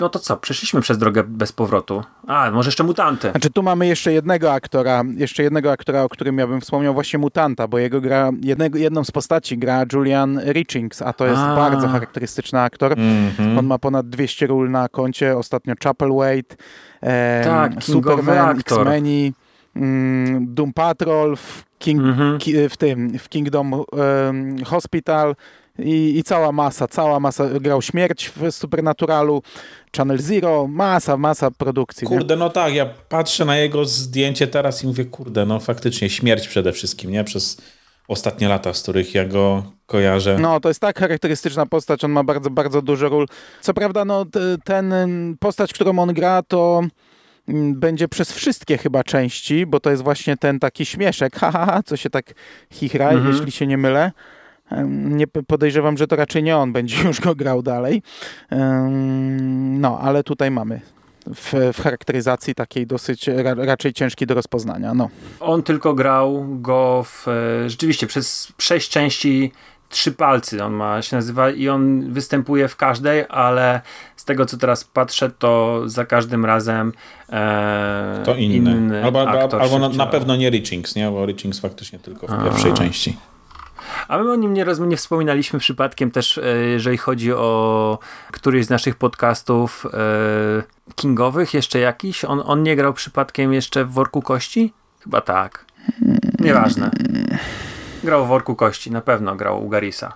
No to co, przeszliśmy przez drogę bez powrotu. A, może jeszcze mutanty. Znaczy tu mamy jeszcze jednego aktora, jeszcze jednego aktora, o którym ja bym wspomniał, właśnie Mutanta, bo jego gra, jednego, jedną z postaci gra Julian Richings, a to jest A. bardzo charakterystyczny aktor. Mhm. On ma ponad 200 ról na koncie, ostatnio Chapelwaite, e, Tak, Superman. X-Meni, mm, Doom Patrol, w, King, Mhm. ki, w tym, w Kingdom em, Hospital i, i cała masa, cała masa, grał Śmierć w Supernaturalu, Channel Zero, masa, masa produkcji. nie? Kurde, no tak, ja patrzę na jego zdjęcie teraz i mówię, kurde, no faktycznie śmierć przede wszystkim, nie? Przez ostatnie lata, z których ja go kojarzę. No, to jest tak charakterystyczna postać, on ma bardzo, bardzo dużo ról. Co prawda, no, ten postać, którą on gra, to mm, będzie przez wszystkie chyba części, bo to jest właśnie ten taki śmieszek, ha, ha, ha co się tak chichra, Mhm. jeśli się nie mylę. Nie podejrzewam, że to raczej nie on będzie już go grał dalej. No, ale tutaj mamy w, w charakteryzacji takiej dosyć ra, raczej ciężkiej do rozpoznania. No. On tylko grał go w, e, rzeczywiście przez sześć części trzy palcy on ma, się nazywa i on występuje w każdej, ale z tego co teraz patrzę, to za każdym razem e, To inny. albo aktor albo się na, na pewno nie Richings, nie? Bo Richings faktycznie tylko w pierwszej części. A my o nim nie, roz- nie wspominaliśmy przypadkiem też, e, jeżeli chodzi o któryś z naszych podcastów e, kingowych, jeszcze jakiś. On, on nie grał przypadkiem jeszcze w Worku Kości? Chyba tak. Nieważne. Grał w Worku Kości, na pewno grał u Garisa.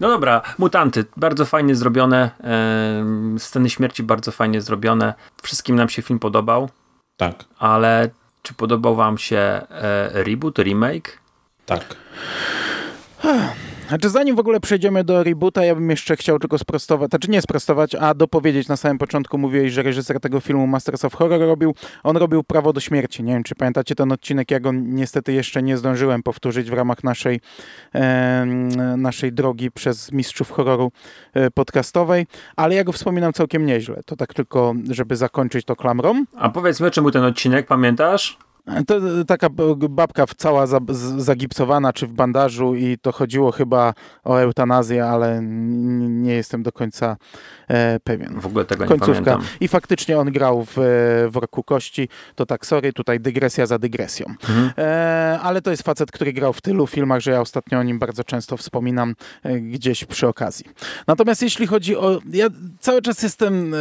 No dobra, Mutanty, bardzo fajnie zrobione. E, sceny śmierci bardzo fajnie zrobione. Wszystkim nam się film podobał, Tak, ale czy podobał wam się e, reboot, remake? tak. Znaczy zanim w ogóle przejdziemy do reboota, ja bym jeszcze chciał tylko sprostować, znaczy nie sprostować, a dopowiedzieć na samym początku mówiłeś, że reżyser tego filmu Masters of Horror robił, on robił Prawo do śmierci. Nie wiem, czy pamiętacie ten odcinek, ja go niestety jeszcze nie zdążyłem powtórzyć w ramach naszej, e, naszej drogi przez mistrzów horroru e, podcastowej, ale ja go wspominam całkiem nieźle. To tak tylko, żeby zakończyć to klamrą. A powiedzmy, czemu ten odcinek, pamiętasz? To taka babka w- cała zagipsowana, czy w bandażu i to chodziło chyba o eutanazję, ale nie jestem do końca e, pewien. W ogóle tego nie Końcówka. pamiętam. I faktycznie on grał w, e, w Roku Kości. To tak, sorry, tutaj dygresja za dygresją. Mhm. E, ale to jest facet, który grał w tylu filmach, że ja ostatnio o nim bardzo często wspominam gdzieś przy okazji. Natomiast jeśli chodzi o... Ja cały czas jestem...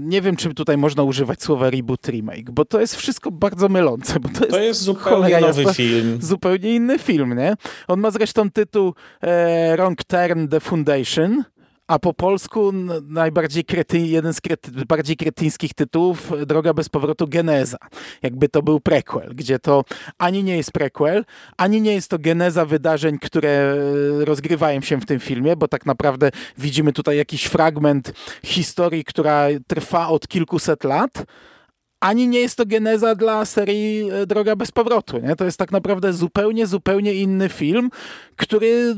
Nie wiem, czy tutaj można używać słowa reboot, remake, bo to jest wszystko bardzo mylące, bo to jest, To jest zupełnie cholera nowy film. zupełnie inny film, nie? On ma zresztą tytuł e, Wrong Turn The Foundation, a po polsku najbardziej krety, jeden z krety, bardziej kretyńskich tytułów Droga bez powrotu Geneza. Jakby to był prequel, gdzie to ani nie jest prequel, ani nie jest to geneza wydarzeń, które e, rozgrywają się w tym filmie, bo tak naprawdę widzimy tutaj jakiś fragment historii, która trwa od kilkuset lat, ani nie jest to geneza dla serii e, Droga bez powrotu. Nie? To jest tak naprawdę zupełnie, zupełnie inny film, który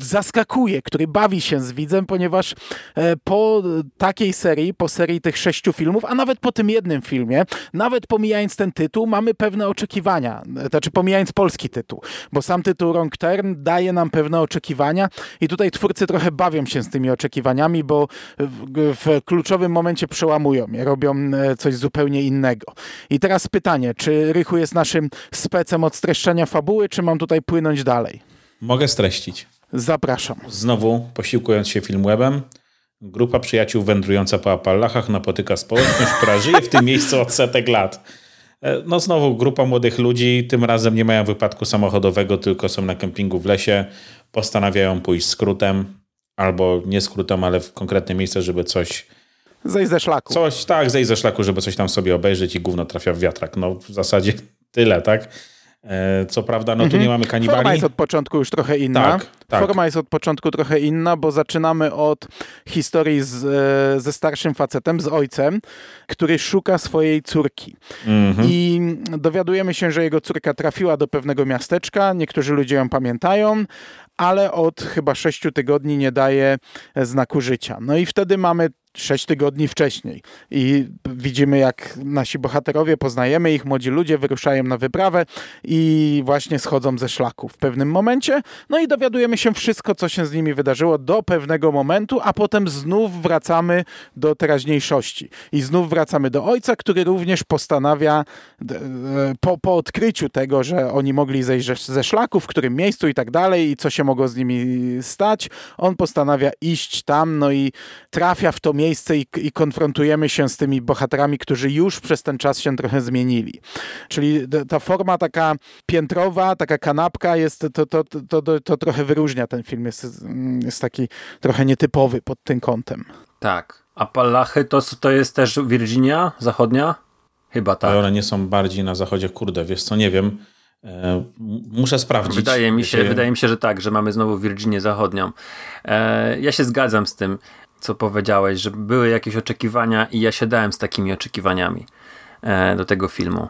zaskakuje, który bawi się z widzem, ponieważ e, po takiej serii, po serii tych sześciu filmów, a nawet po tym jednym filmie, nawet pomijając ten tytuł, mamy pewne oczekiwania. Znaczy pomijając polski tytuł, bo sam tytuł Wrong Turn daje nam pewne oczekiwania i tutaj twórcy trochę bawią się z tymi oczekiwaniami, bo w, w kluczowym momencie przełamują je, robią e, coś zupełnie innego. I teraz pytanie, czy Rychu jest naszym specem od streszczenia fabuły, czy mam tutaj płynąć dalej? Mogę streścić. Zapraszam. Znowu, posiłkując się filmwebem, grupa przyjaciół wędrująca po Appalachach napotyka społeczność, która żyje w tym miejscu od setek lat. E, no znowu grupa młodych ludzi, tym razem nie mają wypadku samochodowego, tylko są na kempingu w lesie, postanawiają pójść skrótem, albo nie skrótem, ale w konkretne miejsce, żeby coś... Zejść ze szlaku. Coś, tak, zejść ze szlaku, żeby coś tam sobie obejrzeć i gówno trafia w wiatrak. No w zasadzie tyle, tak? E, co prawda, no tu mhm. nie mamy kanibali. Forma jest od początku już trochę inna. Tak, tak. Forma jest od początku trochę inna, bo zaczynamy od historii z, e, ze starszym facetem, z ojcem, który szuka swojej córki. Mhm. I dowiadujemy się, że jego córka trafiła do pewnego miasteczka. Niektórzy ludzie ją pamiętają, ale od chyba sześciu tygodni nie daje znaku życia. No i wtedy mamy sześć tygodni wcześniej. I widzimy, jak nasi bohaterowie, poznajemy ich, młodzi ludzie wyruszają na wyprawę i właśnie schodzą ze szlaku w pewnym momencie. No i dowiadujemy się wszystko, co się z nimi wydarzyło do pewnego momentu, a potem znów wracamy do teraźniejszości. I znów wracamy do ojca, który również postanawia e, po, po odkryciu tego, że oni mogli zejść ze szlaku, w którym miejscu i tak dalej, i co się mogło z nimi stać, on postanawia iść tam, no i trafia w to miejsce, miejsce i, i, konfrontujemy się z tymi bohaterami, którzy już przez ten czas się trochę zmienili. Czyli ta forma taka piętrowa, taka kanapka jest, to, to, to, to, to trochę wyróżnia ten film, jest, jest taki trochę nietypowy pod tym kątem. Tak. Appalachy to, to jest też Virginia zachodnia? Chyba tak. Ale one nie są bardziej na zachodzie, kurde, wiesz co, nie wiem. E, muszę sprawdzić. Wydaje mi, się, wydaje mi się, że tak, że mamy znowu Virginię Zachodnią. E, ja się zgadzam z tym co powiedziałeś, że były jakieś oczekiwania i ja się dałem z takimi oczekiwaniami e, do tego filmu.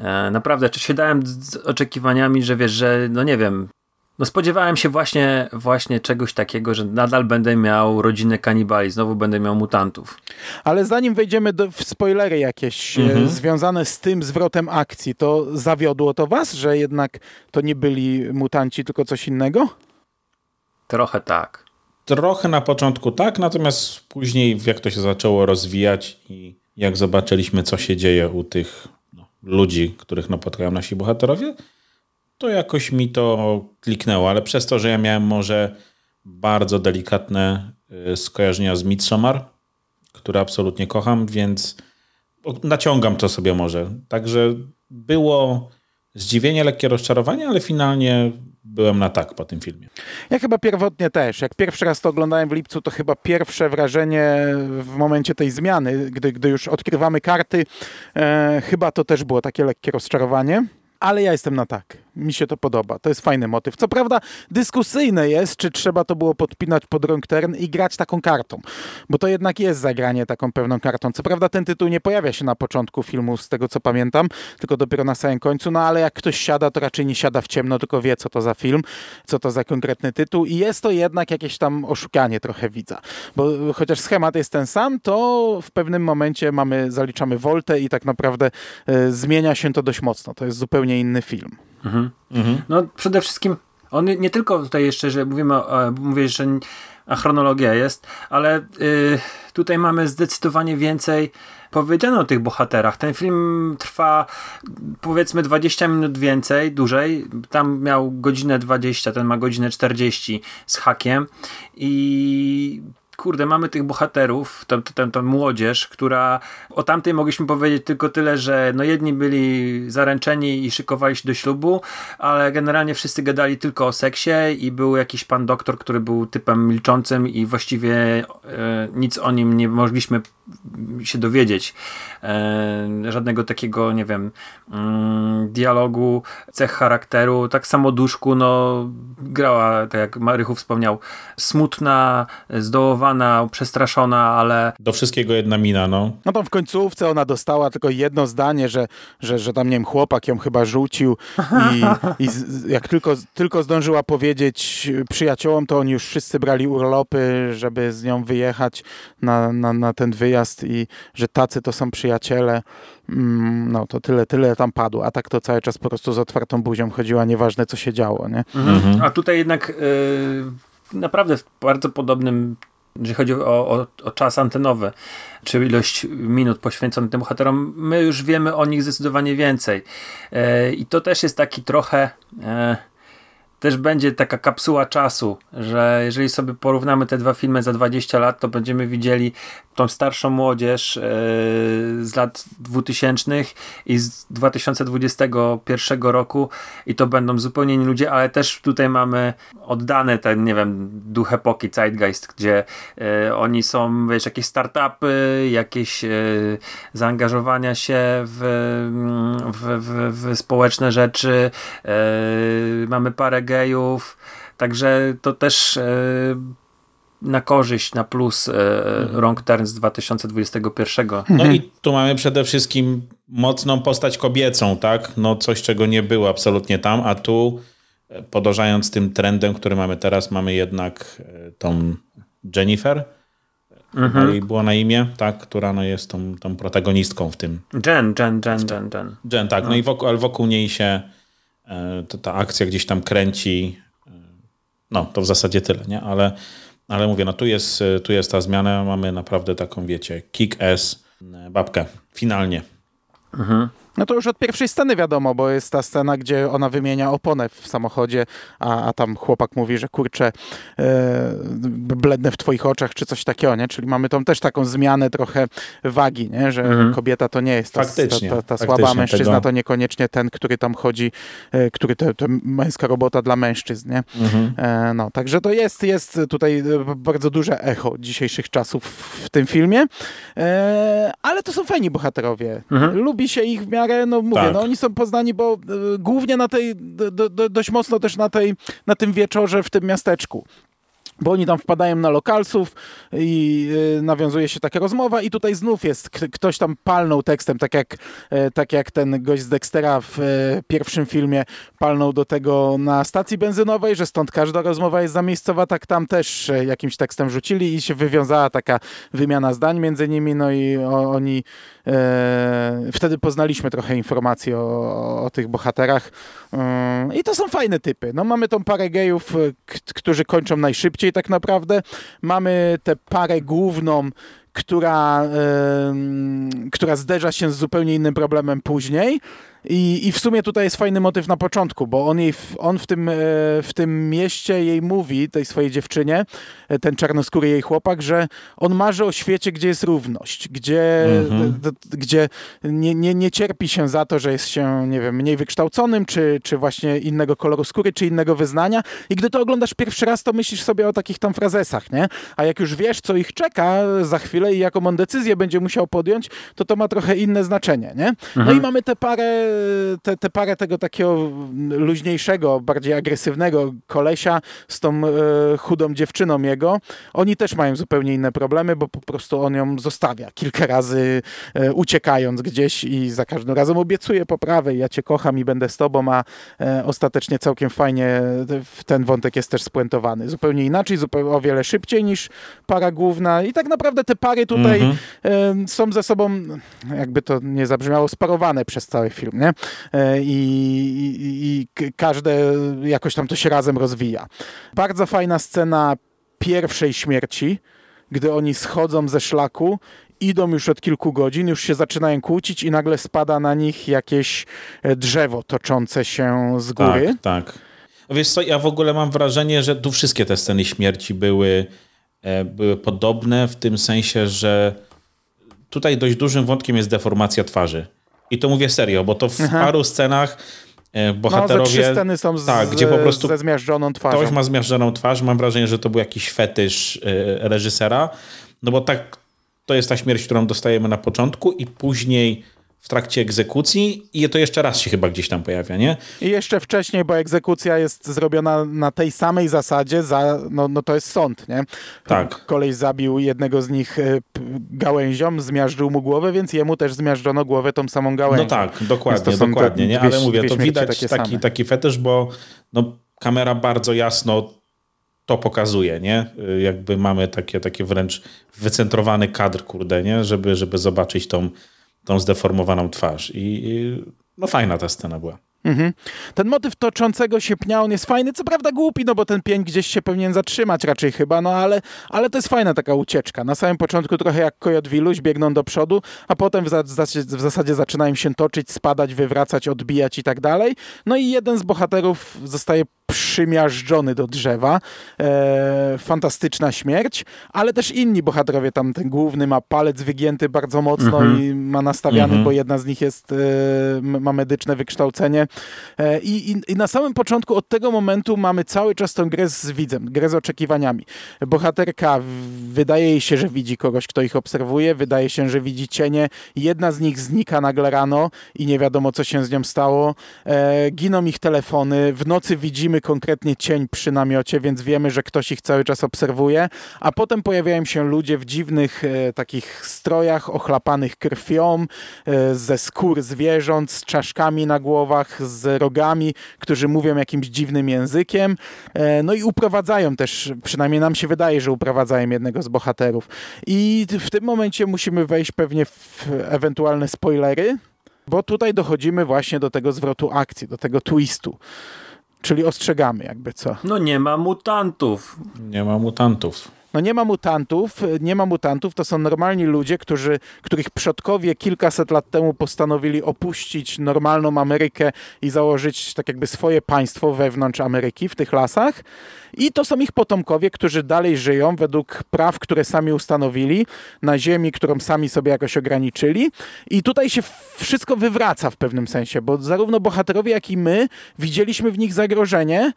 E, naprawdę, czy się dałem z oczekiwaniami, że wiesz, że no nie wiem, no spodziewałem się właśnie, właśnie czegoś takiego, że nadal będę miał rodzinę kanibali, znowu będę miał mutantów. Ale zanim wejdziemy do, w spoilery jakieś e, mhm. związane z tym zwrotem akcji, to zawiodło to was, że jednak to nie byli mutanci, tylko coś innego? Trochę tak. Trochę na początku tak, natomiast później jak to się zaczęło rozwijać i jak zobaczyliśmy, co się dzieje u tych no, ludzi, których napotkają nasi bohaterowie, to jakoś mi to kliknęło, ale przez to, że ja miałem może bardzo delikatne y, skojarzenia z Midsommar, które absolutnie kocham, więc naciągam to sobie może. Także było zdziwienie, lekkie rozczarowanie, ale finalnie byłem na tak po tym filmie. Ja chyba pierwotnie też. Jak pierwszy raz to oglądałem w lipcu, to chyba pierwsze wrażenie w momencie tej zmiany, gdy, gdy już odkrywamy karty, e, chyba to też było takie lekkie rozczarowanie ale ja jestem na tak. Mi się to podoba. To jest fajny motyw. Co prawda dyskusyjne jest, czy trzeba to było podpinać pod rąk teren i grać taką kartą, bo to jednak jest zagranie taką pewną kartą. Co prawda ten tytuł nie pojawia się na początku filmu, z tego co pamiętam, tylko dopiero na samym końcu, no ale jak ktoś siada, to raczej nie siada w ciemno, tylko wie, co to za film, co to za konkretny tytuł i jest to jednak jakieś tam oszukanie trochę widza, bo chociaż schemat jest ten sam, to w pewnym momencie mamy, zaliczamy woltę i tak naprawdę y, zmienia się to dość mocno. To jest zupełnie zupełnie inny film. Mhm. Mhm. No przede wszystkim on nie tylko tutaj jeszcze, że mówimy, mówię, że chronologia jest, ale y, tutaj mamy zdecydowanie więcej powiedziano o tych bohaterach. Ten film trwa powiedzmy 20 minut więcej, dłużej. Tam miał godzinę 20, ten ma godzinę 40 z hakiem i kurde, mamy tych bohaterów, tę, tę, tę młodzież, która o tamtej mogliśmy powiedzieć tylko tyle, że no jedni byli zaręczeni i szykowali się do ślubu, ale generalnie wszyscy gadali tylko o seksie i był jakiś pan doktor, który był typem milczącym i właściwie e, nic o nim nie mogliśmy się dowiedzieć. E, żadnego takiego, nie wiem, mm, dialogu, cech charakteru. Tak samo Duszku, no grała, tak jak Marychu wspomniał, smutna, zdołowana załamana, przestraszona, ale... Do wszystkiego jedna mina, no. No tam w końcówce ona dostała tylko jedno zdanie, że, że, że tam, nie wiem, chłopak ją chyba rzucił i, i z, jak tylko, tylko zdążyła powiedzieć przyjaciołom, to oni już wszyscy brali urlopy, żeby z nią wyjechać na, na, na ten wyjazd i że tacy to są przyjaciele. Mm, no to tyle, tyle tam padło, a tak to cały czas po prostu z otwartą buzią chodziła, nieważne co się działo, nie? Mhm. A tutaj jednak yy, naprawdę w bardzo podobnym jeżeli chodzi o, o, o, czas antenowy, czy ilość minut poświęconych tym bohaterom, my już wiemy o nich zdecydowanie więcej. Yy, I to też jest taki trochę. Yy, też będzie taka kapsuła czasu, że jeżeli sobie porównamy te dwa filmy za 20 lat, to będziemy widzieli tą starszą młodzież yy, z lat 2000 i z 2021 roku i to będą zupełnie inni ludzie, ale też tutaj mamy oddane ten, nie wiem, duch epoki Zeitgeist, gdzie yy, oni są, wiesz, jakieś startupy, jakieś yy, zaangażowania się w, w, w, w społeczne rzeczy, mamy parę gejów, także to też na korzyść, na plus e, Wrong Turn z 2021. No i tu mamy przede wszystkim mocną postać kobiecą, tak? No coś, czego nie było absolutnie tam, a tu e, podążając tym trendem, który mamy teraz, mamy jednak e, tą Jennifer, mhm. i było na imię, tak, która no jest tą, tą protagonistką w tym. Jen, Jen, Jen, Jen, Jen. Jen, tak, no, no i wokół, ale wokół niej się e, ta, ta akcja gdzieś tam kręci. No, to w zasadzie tyle, nie? Ale ale mówię, no tu jest, tu jest ta zmiana, mamy naprawdę taką, wiecie, kick-ass babkę. Finalnie. Mhm. No to już od pierwszej sceny wiadomo, bo jest ta scena, gdzie ona wymienia oponę w samochodzie, a, a tam chłopak mówi, że kurczę, e, blednę w twoich oczach, czy coś takiego, nie? Czyli mamy tą też taką zmianę trochę wagi, nie? Że mhm. kobieta to nie jest ta, faktycznie, ta, ta, ta słaba mężczyzna, tego... to niekoniecznie ten, który tam chodzi, e, który to, to męska robota dla mężczyzn, nie? Mhm. E, no, także to jest, jest tutaj bardzo duże echo dzisiejszych czasów w tym filmie, ale to są fajni bohaterowie. Mhm. Lubi się ich w miarę miarę, no mówię, tak. no oni są poznani, bo y, głównie na tej, do, do, dość mocno też na, tej, na tym wieczorze w tym miasteczku bo oni tam wpadają na lokalsów i y, nawiązuje się taka rozmowa i tutaj znów jest, ktoś tam palnął tekstem, tak jak, y, tak jak ten gość z Dextera w y, pierwszym filmie palnął do tego na stacji benzynowej, że stąd każda rozmowa jest zamiejscowa, tak tam też jakimś tekstem rzucili i się wywiązała taka wymiana zdań między nimi, no i o, oni wtedy poznaliśmy trochę informacji o, o tych bohaterach i to są fajne typy. No mamy tą parę gejów, którzy kończą najszybciej tak naprawdę mamy tę parę główną, która, która zderza się z zupełnie innym problemem później. I, I w sumie tutaj jest fajny motyw na początku, bo on, jej, on w, tym, e, w tym mieście jej mówi, tej swojej dziewczynie, e, ten czarnoskóry jej chłopak, że on marzy o świecie, gdzie jest równość, gdzie, mhm. gdzie nie, nie, nie cierpi się za to, że jest się, nie wiem, mniej wykształconym, czy, czy właśnie innego koloru skóry, czy innego wyznania. I gdy to oglądasz pierwszy raz, to myślisz sobie o takich tam frazesach, nie? A jak już wiesz, co ich czeka za chwilę i jaką on decyzję będzie musiał podjąć, to to ma trochę inne znaczenie, nie? No mhm. i mamy tę parę te, te parę tego takiego luźniejszego, bardziej agresywnego kolesia z tą e, chudą dziewczyną jego, oni też mają zupełnie inne problemy, bo po prostu on ją zostawia kilka razy e, uciekając gdzieś i za każdym razem obiecuje poprawę, ja cię kocham i będę z tobą, a e, ostatecznie całkiem fajnie ten wątek jest też spuentowany. Zupełnie inaczej, zupełnie o wiele szybciej niż para główna i tak naprawdę te pary tutaj mm -hmm. są ze sobą, jakby to nie zabrzmiało, sparowane przez cały film, nie? E, i, i, i każde jakoś tam to się razem rozwija. Bardzo fajna scena pierwszej śmierci, gdy oni schodzą ze szlaku idą już od kilku godzin, już się zaczynają kłócić i nagle spada na nich jakieś e, drzewo toczące się z góry. Tak, tak. Wiesz co, ja w ogóle mam wrażenie, że tu wszystkie te sceny śmierci były, e, były podobne w tym sensie, że tutaj dość dużym wątkiem jest deformacja twarzy. I to mówię serio, bo to w Aha. paru scenach e, bohaterowie... No, sceny są z, tak, gdzie po prostu ze zmiażdżoną twarzą. Ktoś ma zmiażdżoną twarz. Mam wrażenie, że to był jakiś fetysz e, reżysera. No bo tak, to jest ta śmierć, którą dostajemy na początku i później w trakcie egzekucji i to jeszcze raz się chyba gdzieś tam pojawia, nie? I jeszcze wcześniej, bo egzekucja jest zrobiona na tej samej zasadzie, za, no, no to jest sąd, nie? Tak. Kolej zabił jednego z nich e, gałęzią, zmiażdżył mu głowę, więc jemu też zmiażdżono głowę tą samą gałęzią. No tak, dokładnie, dokładnie, nie? Ale mówię, to widać taki, taki fetysz, bo no, kamera bardzo jasno to pokazuje, nie? Jakby mamy takie, takie wręcz wycentrowany kadr, kurde, nie? Żeby, żeby zobaczyć tą, tą zdeformowaną twarz. I, no fajna ta scena była. Mhm. Ten motyw toczącego się pnia, on jest fajny, co prawda głupi, no bo ten pień gdzieś się powinien zatrzymać raczej chyba, no ale, ale to jest fajna taka ucieczka. Na samym początku trochę jak kojot wiluś, biegną do przodu, a potem w, za, w zasadzie zaczynają się toczyć, spadać, wywracać, odbijać i tak dalej. No i jeden z bohaterów zostaje przymiażdżony do drzewa. E, fantastyczna śmierć, ale też inni bohaterowie, tam ten główny ma palec wygięty bardzo mocno -hmm. i ma nastawiany, -hmm. bo jedna z nich jest, e, ma medyczne wykształcenie. E, i, i, I na samym początku od tego momentu mamy cały czas tą grę z widzem, grę z oczekiwaniami. Bohaterka wydaje jej się, że widzi kogoś, kto ich obserwuje, wydaje się, że widzi cienie. Jedna z nich znika nagle rano i nie wiadomo, co się z nią stało. E, giną ich telefony, w nocy widzimy konkretnie cień przy namiocie, więc wiemy, że ktoś ich cały czas obserwuje, a potem pojawiają się ludzie w dziwnych e, takich strojach ochlapanych krwią, e, ze skór zwierząt, z czaszkami na głowach, z rogami, którzy mówią jakimś dziwnym językiem, e, no i uprowadzają też, przynajmniej nam się wydaje, że uprowadzają jednego z bohaterów. I w tym momencie musimy wejść pewnie w ewentualne spoilery, bo tutaj dochodzimy właśnie do tego zwrotu akcji, do tego twistu. Czyli ostrzegamy jakby co. No nie ma mutantów. Nie ma mutantów. No nie ma mutantów, nie ma mutantów, to są normalni ludzie, którzy, których przodkowie kilkaset lat temu postanowili opuścić normalną Amerykę i założyć tak jakby swoje państwo wewnątrz Ameryki w tych lasach. I to są ich potomkowie, którzy dalej żyją według praw, które sami ustanowili, na ziemi, którą sami sobie jakoś ograniczyli. I tutaj się wszystko wywraca w pewnym sensie, bo zarówno bohaterowie, jak i my widzieliśmy w nich zagrożenie,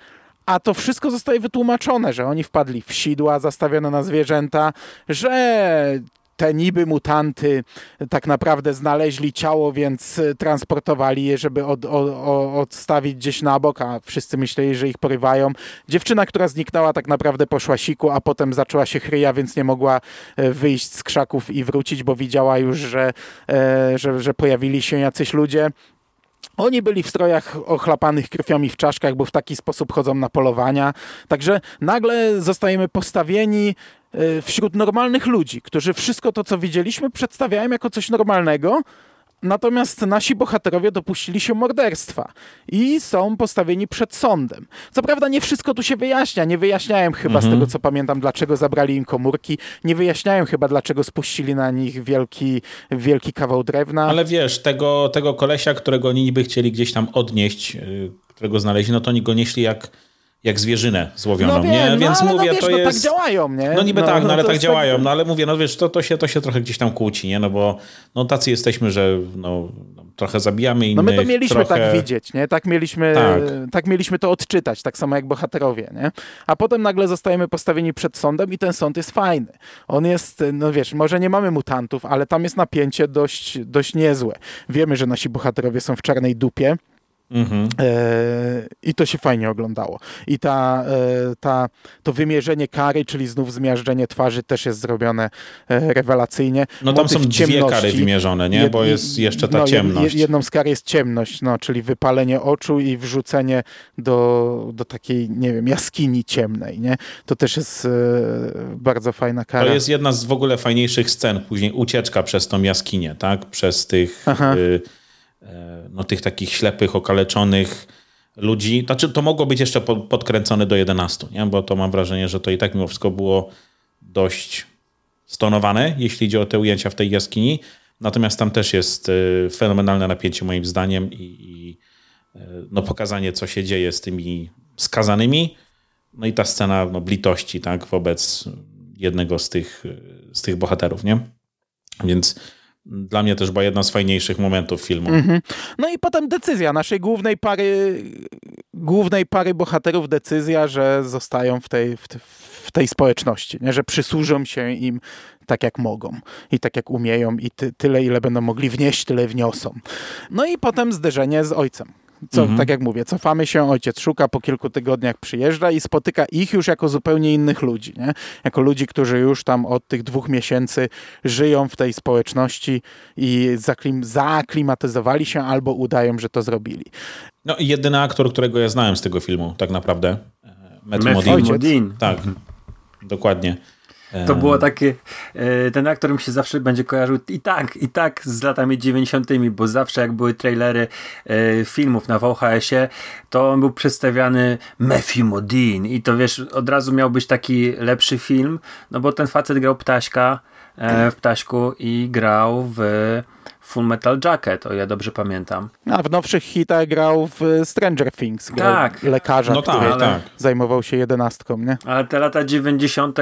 a to wszystko zostaje wytłumaczone, że oni wpadli w sidła zastawione na zwierzęta, że te niby mutanty tak naprawdę znaleźli ciało, więc transportowali je, żeby od, od, odstawić gdzieś na bok, a wszyscy myśleli, że ich porywają. Dziewczyna, która zniknęła, tak naprawdę poszła siku, a potem zaczęła się chryja, więc nie mogła e, wyjść z krzaków i wrócić, bo widziała już, że, e, że, że pojawili się jacyś ludzie. Oni byli w strojach ochlapanych krwią i w czaszkach, bo w taki sposób chodzą na polowania. Także nagle zostajemy postawieni e, wśród normalnych ludzi, którzy wszystko to, co widzieliśmy, przedstawiają jako coś normalnego, Natomiast nasi bohaterowie dopuścili się morderstwa i są postawieni przed sądem. Co prawda nie wszystko tu się wyjaśnia. Nie wyjaśniają chyba mhm. z tego, co pamiętam, dlaczego zabrali im komórki. Nie wyjaśniają chyba, dlaczego spuścili na nich wielki, wielki kawał drewna. Ale wiesz, tego, tego kolesia, którego oni niby chcieli gdzieś tam odnieść, y, którego znaleźli, no to oni go nieśli jak jak zwierzynę złowioną, no wiem, nie? No, Więc no, mówię, no, wiesz, to no, tak jest... tak działają, nie? No niby no, tak, no, ale tak działają, tak... no ale mówię, no wiesz, to, to, się, to się trochę gdzieś tam kłóci, nie? No bo no, tacy jesteśmy, że no, trochę zabijamy innych. No my to mieliśmy trochę... tak widzieć, nie? Tak mieliśmy, tak. tak. mieliśmy to odczytać, tak samo jak bohaterowie, nie? A potem nagle zostajemy postawieni przed sądem i ten sąd jest fajny. On jest, no wiesz, może nie mamy mutantów, ale tam jest napięcie dość, dość niezłe. Wiemy, że nasi bohaterowie są w czarnej dupie, Mhm. E, I to się fajnie oglądało. I ta, e, ta, to wymierzenie kary, czyli znów zmiażdżenie twarzy też jest zrobione e, rewelacyjnie. No tam Motyw są dwie kary wymierzone, nie? Bo jest jeszcze ta no, ciemność. Jedną z kar jest ciemność, no, czyli wypalenie oczu i wrzucenie do, do takiej, nie wiem, jaskini ciemnej, nie? To też jest bardzo fajna kara. To jest jedna z w ogóle fajniejszych scen, później ucieczka przez tą jaskinię, tak? Przez tych... Y E, no, tych takich ślepych, okaleczonych ludzi. Znaczy, to mogło być jeszcze podkręcone do 11, nie? bo to mam wrażenie, że to i tak mimo wszystko było dość stonowane, jeśli idzie o te ujęcia w tej jaskini. Natomiast tam też jest e, fenomenalne napięcie moim zdaniem i, i e, no, pokazanie, co się dzieje z tymi skazanymi. No i ta scena no, blitości tak, wobec jednego z tych, z tych bohaterów. Nie? Więc dla mnie też była jedna z fajniejszych momentów filmu. Mm -hmm. No i potem decyzja naszej głównej pary głównej pary bohaterów decyzja, że zostają w tej, w, w tej społeczności, nie? że przysłużą się im tak jak mogą i tak jak umieją i ty, tyle ile będą mogli wnieść, tyle wniosą. No i potem zderzenie z ojcem, co, mhm. tak jak mówię, cofamy się, ojciec szuka, po kilku tygodniach przyjeżdża i spotyka ich już jako zupełnie innych ludzi, nie? Jako ludzi, którzy już tam od tych dwóch miesięcy żyją w tej społeczności i zaklim, zaaklimatyzowali się albo udają, że to zrobili. No i jedyny aktor, którego ja znałem z tego filmu, tak naprawdę. Matthew Modine. Tak, dokładnie. To było takie, e, ten aktor mi się zawsze będzie kojarzył i tak, i tak z latami 90., bo zawsze jak były trailery e, filmów na VHS-ie, to on był przedstawiany Matthew Modine i to wiesz, od razu miał być taki lepszy film, no bo ten facet grał Ptaśka e, w Ptaśku i grał w Full Metal Jacket, o ja dobrze pamiętam. A w nowszych hitach grał w Stranger Things. Grał tak. lekarza, no który tak, tak. zajmował się jedenastką, nie? Ale te lata 90.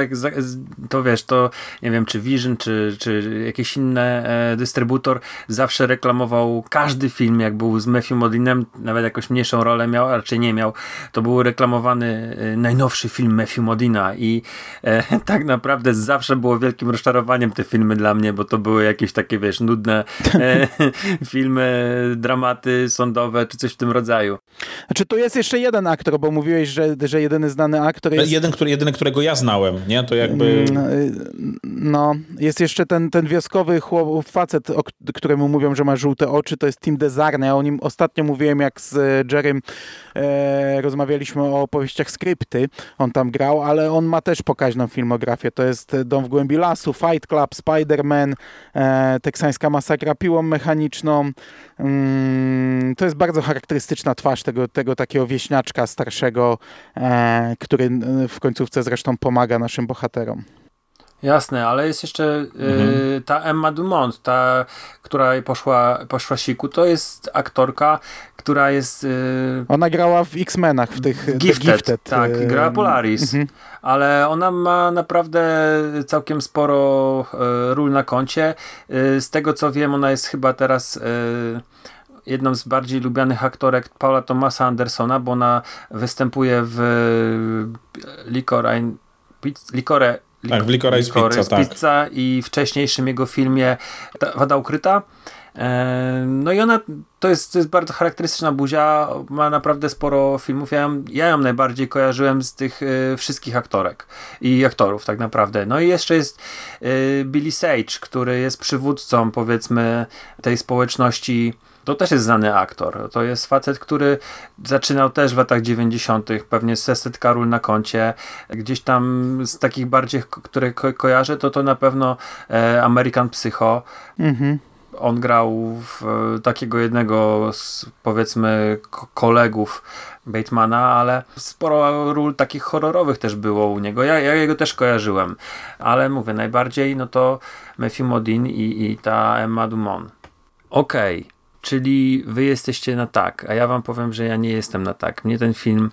to wiesz, to nie wiem, czy Vision, czy, czy jakiś inny e, dystrybutor zawsze reklamował każdy film, jak był z Matthew Modinem, nawet jakąś mniejszą rolę miał, a raczej nie miał, to był reklamowany e, najnowszy film Matthew Modina i e, tak naprawdę zawsze było wielkim rozczarowaniem te filmy dla mnie, bo to były jakieś takie, wiesz, nudne filmy, dramaty sądowe, czy coś w tym rodzaju. Znaczy tu jest jeszcze jeden aktor, bo mówiłeś, że, że jedyny znany aktor jest... Jeden, który, jedyny, którego ja znałem, nie? To jakby... Mm, y, no, jest jeszcze ten, ten wioskowy chłop, facet, o któremu mówią, że ma żółte oczy, to jest Tim Desarne. Ja o nim ostatnio mówiłem, jak z Jerrym e, rozmawialiśmy o opowieściach skrypty. On tam grał, ale on ma też pokaźną filmografię. To jest Dom w głębi lasu, Fight Club, Spider-Man, e, Teksańska masakra piłą mechaniczną. Mm, to jest bardzo charakterystyczna twarz tego, tego takiego wieśniaczka starszego, e, który w końcówce zresztą pomaga naszym bohaterom. Jasne, ale jest jeszcze y, mhm. ta Emma Dumont, ta, która poszła, poszła siku, to jest aktorka, która jest... Y, ona grała w X-Menach, w tych Gifted, Gifted. tak, y, grała Polaris, mhm. ale ona ma naprawdę całkiem sporo ról na koncie. z tego co wiem, ona jest chyba teraz jedną z bardziej lubianych aktorek Paula Thomasa Andersona, bo ona występuje w Licore, Licore tak, w Licorice, Licorice Pizza, tak. Pizza i wcześniejszym jego filmie Wada Ukryta. E, no i ona, to jest, to jest bardzo charakterystyczna buzia, ma naprawdę sporo filmów. Ja ją, ja ją najbardziej kojarzyłem z tych y, wszystkich aktorek i aktorów tak naprawdę. No i jeszcze jest y, Billy Sage, który jest przywódcą powiedzmy tej społeczności to też jest znany aktor. To jest facet, który zaczynał też w latach 90., pewnie z setka ról na koncie. Gdzieś tam z takich bardziej, które ko kojarzę, to to na pewno e, American Psycho. Mhm. On grał w e, takiego jednego z powiedzmy kolegów Batemana, ale sporo ról takich horrorowych też było u niego. Ja, ja jego też kojarzyłem, ale mówię, najbardziej no to Matthew Modine i, i ta Emma Dumont. Okej, okay czyli wy jesteście na tak, a ja wam powiem, że ja nie jestem na tak. Mnie ten film,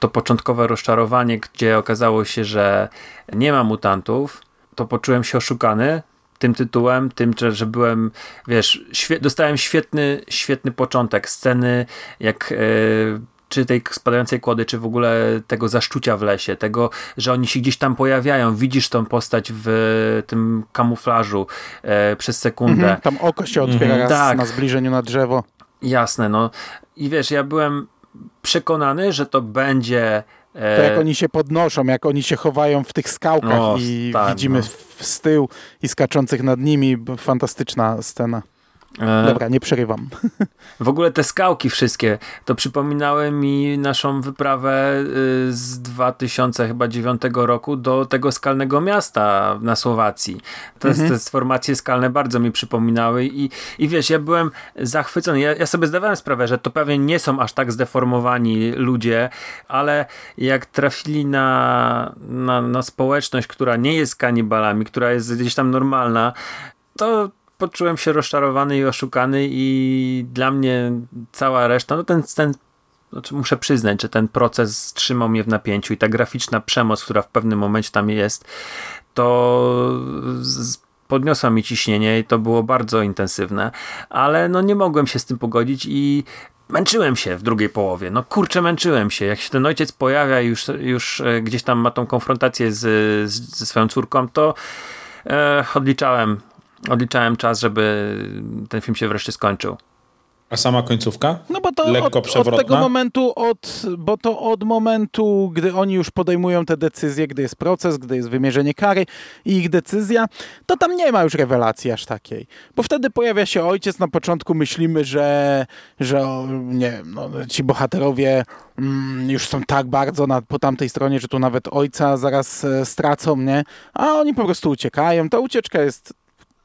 to początkowe rozczarowanie, gdzie okazało się, że nie ma mutantów, to poczułem się oszukany tym tytułem, tym, że, byłem, wiesz, dostałem świetny, świetny początek sceny, jak yy, czy tej spadającej kłody, czy w ogóle tego zaszczucia w lesie, tego, że oni się gdzieś tam pojawiają, widzisz tą postać w tym kamuflażu e, przez sekundę. Mhm, tam oko się otwiera mhm, raz tak. na zbliżeniu na drzewo. Jasne, no. I wiesz, ja byłem przekonany, że to będzie e, to jak oni się podnoszą, jak oni się chowają w tych skałkach no, i tak, widzimy no. z tyłu i skaczących nad nimi, fantastyczna scena. E, Dobra, nie przerywam. W ogóle te skałki wszystkie, to przypominały mi naszą wyprawę y, z 2009 roku do tego skalnego miasta na Słowacji. Te, mhm. te formacje skalne bardzo mi przypominały i, i wiesz, ja byłem zachwycony. Ja, ja sobie zdawałem sprawę, że to pewnie nie są aż tak zdeformowani ludzie, ale jak trafili na, na, na społeczność, która nie jest kanibalami, która jest gdzieś tam normalna, to poczułem się rozczarowany i oszukany i dla mnie cała reszta, no ten, ten znaczy muszę przyznać, że ten proces trzymał mnie w napięciu i ta graficzna przemoc, która w pewnym momencie tam jest, to podniosła mi ciśnienie i to było bardzo intensywne, ale no nie mogłem się z tym pogodzić i męczyłem się w drugiej połowie. No kurczę, męczyłem się. Jak się ten ojciec pojawia i już, już e, gdzieś tam ma tą konfrontację z, z, ze swoją córką, to e, odliczałem, odliczałem czas, żeby ten film się wreszcie skończył. A sama końcówka? No bo to Lekko od, od tego momentu, od, bo to od momentu, gdy oni już podejmują te decyzje, gdy jest proces, gdy jest wymierzenie kary i ich decyzja, to tam nie ma już rewelacji aż takiej. Bo wtedy pojawia się ojciec, na początku myślimy, że, że nie wiem, no, ci bohaterowie mm, już są tak bardzo na, po tamtej stronie, że tu nawet ojca zaraz e, stracą, nie? A oni po prostu uciekają. Ta ucieczka jest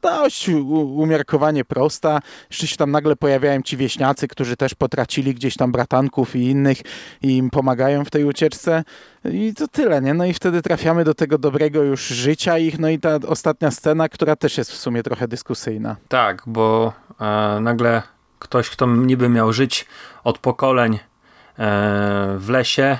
dość umiarkowanie prosta. Jeszcze się tam nagle pojawiają ci wieśniacy, którzy też potracili gdzieś tam bratanków i innych i im pomagają w tej ucieczce. I to tyle, nie? No i wtedy trafiamy do tego dobrego już życia ich, no i ta ostatnia scena, która też jest w sumie trochę dyskusyjna. Tak, bo e, nagle ktoś, kto niby miał żyć od pokoleń e, w lesie,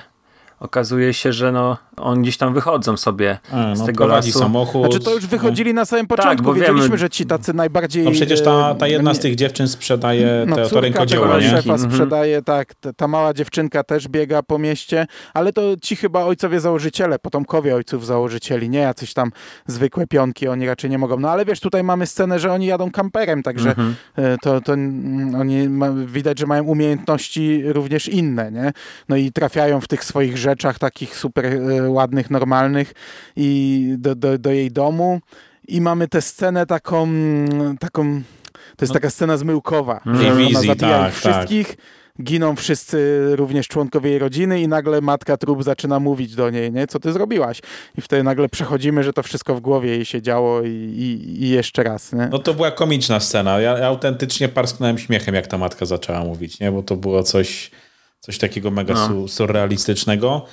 okazuje się, że no, on gdzieś tam wychodzą sobie A, z no, tego lasu. samochód. Znaczy to już wychodzili na samym początku, tak, bo wiedzieliśmy, wiemy, że ci tacy najbardziej... No przecież ta, ta jedna z tych dziewczyn sprzedaje no, te, to rękodzieło, nie? szefa mhm. sprzedaje, tak, ta mała dziewczynka też biega po mieście, ale to ci chyba ojcowie założyciele, potomkowie ojców założycieli, nie jacyś tam zwykłe pionki, oni raczej nie mogą. No ale wiesz, tutaj mamy scenę, że oni jadą kamperem, także mhm. E, to, to oni ma, widać, że mają umiejętności również inne, nie? No i trafiają w tych swoich rzeczach takich super e, ładnych, normalnych i do, do, do jej domu i mamy tę scenę taką, taką to jest no. taka scena zmyłkowa, mm. że ona zabija tak, ich wszystkich, tak. giną wszyscy również członkowie jej rodziny i nagle matka trup zaczyna mówić do niej, nie? Co ty zrobiłaś? I wtedy nagle przechodzimy, że to wszystko w głowie jej się działo i, i, i jeszcze raz, nie? No to była komiczna scena. Ja, ja, autentycznie parsknąłem śmiechem, jak ta matka zaczęła mówić, nie? Bo to było coś, coś takiego mega no. surrealistycznego.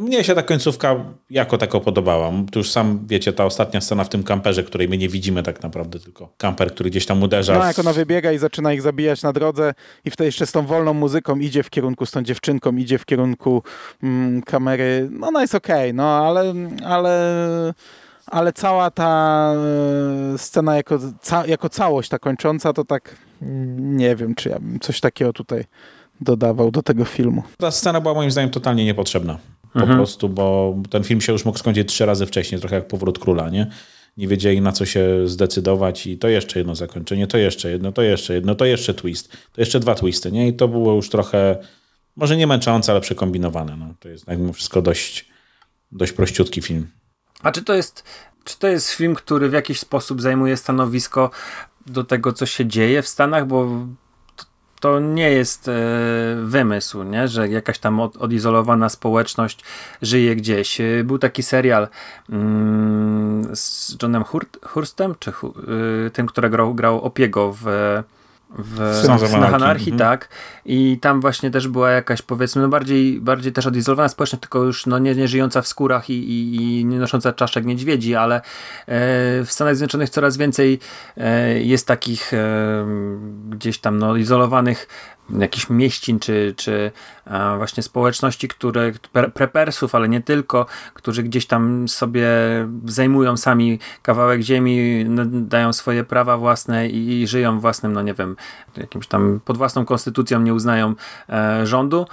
Mnie się ta końcówka jako tako podobała. Tu już sam wiecie, ta ostatnia scena w tym kamperze, której my nie widzimy tak naprawdę, tylko kamper, który gdzieś tam uderza. No, jak ona wybiega i zaczyna ich zabijać na drodze i wtedy jeszcze z tą wolną muzyką idzie w kierunku, z tą dziewczynką idzie w kierunku mm, kamery. No ona jest okej, okay, no ale, ale, ale cała ta e, scena jako, ca, jako całość, ta kończąca, to tak nie wiem, czy ja bym coś takiego tutaj dodawał do tego filmu. Ta scena była moim zdaniem totalnie niepotrzebna po mhm. prostu, bo ten film się już mógł skończyć trzy razy wcześniej, trochę jak Powrót Króla, nie? Nie wiedzieli na co się zdecydować i to jeszcze jedno zakończenie, to jeszcze jedno, to jeszcze jedno, to jeszcze twist, to jeszcze dwa twisty, nie? I to było już trochę, może nie męczące, ale przekombinowane, no. To jest mimo wszystko dość, dość prościutki film. A czy to jest, czy to jest film, który w jakiś sposób zajmuje stanowisko do tego, co się dzieje w Stanach, bo to nie jest e, wymysł, nie? że jakaś tam od, odizolowana społeczność żyje gdzieś. E, był taki serial mm, z Johnem Hurt, Hurstem, czy y, tym, którego grał, grał Opiego w w Snach Anarchii, mhm. tak. I tam właśnie też była jakaś, powiedzmy, no bardziej, bardziej też odizolowana społeczność, tylko już no, nie, nie żyjąca w skórach i, i, i nie nosząca czaszek niedźwiedzi, ale e, w Stanach Zjednoczonych coraz więcej e, jest takich e, gdzieś tam no, izolowanych jakichś mieścin, czy, czy właśnie społeczności, które, prepersów, ale nie tylko, którzy gdzieś tam sobie zajmują sami kawałek ziemi, dają swoje prawa własne i, i żyją własnym, no nie wiem, jakimś tam pod własną konstytucją nie uznają e, rządu.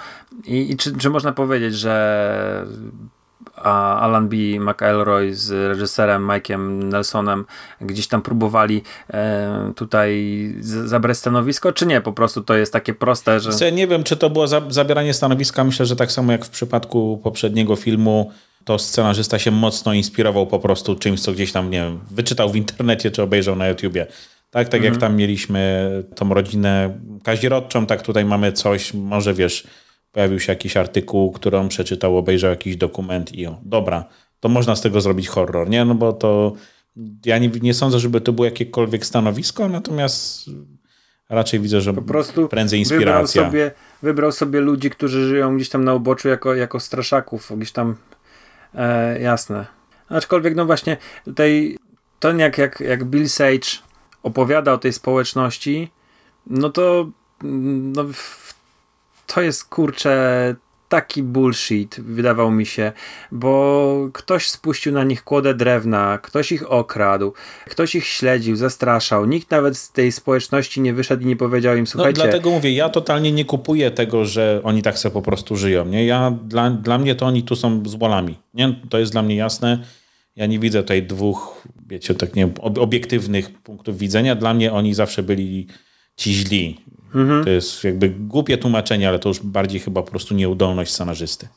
I, i czy, czy można powiedzieć, że a Alan B. McElroy z reżyserem Mike'em Nelsonem gdzieś tam próbowali e, tutaj zabrać stanowisko, czy nie? Po prostu to jest takie proste, że... nie wiem, czy to było za zabieranie stanowiska. Myślę, że tak samo jak w przypadku poprzedniego filmu, to scenarzysta się mocno inspirował po prostu czymś, co gdzieś tam, nie wiem, wyczytał w internecie, czy obejrzał na YouTubie. Tak, tak mhm. jak tam mieliśmy tą rodzinę kazirodczą, tak tutaj mamy coś, może wiesz pojawił się jakiś artykuł, który on przeczytał, obejrzał jakiś dokument i o, dobra, to można z tego zrobić horror, nie? No bo to ja nie, nie sądzę, żeby to było jakiekolwiek stanowisko, natomiast raczej widzę, że po prostu prędzej inspiracja. Wybrał sobie, wybrał sobie ludzi, którzy żyją gdzieś tam na uboczu jako, jako straszaków, gdzieś tam e, jasne. Aczkolwiek no właśnie tutaj to jak, jak, jak Bill Sage opowiada o tej społeczności, no to no, to jest kurczę taki bullshit, wydawał mi się, bo ktoś spuścił na nich kłodę drewna, ktoś ich okradł, ktoś ich śledził, zastraszał. Nikt nawet z tej społeczności nie wyszedł i nie powiedział im, No, słuchajcie... dlatego mówię, ja totalnie nie kupuję tego, że oni tak sobie po prostu żyją. Nie? Ja, dla, dla mnie to oni tu są z bolami. Nie? To jest dla mnie jasne. Ja nie widzę tutaj dwóch, wiecie, tak nie obiektywnych punktów widzenia. Dla mnie oni zawsze byli ci źli. To jest jakby głupie tłumaczenie, ale to już bardziej chyba po prostu nieudolność scenarzysty.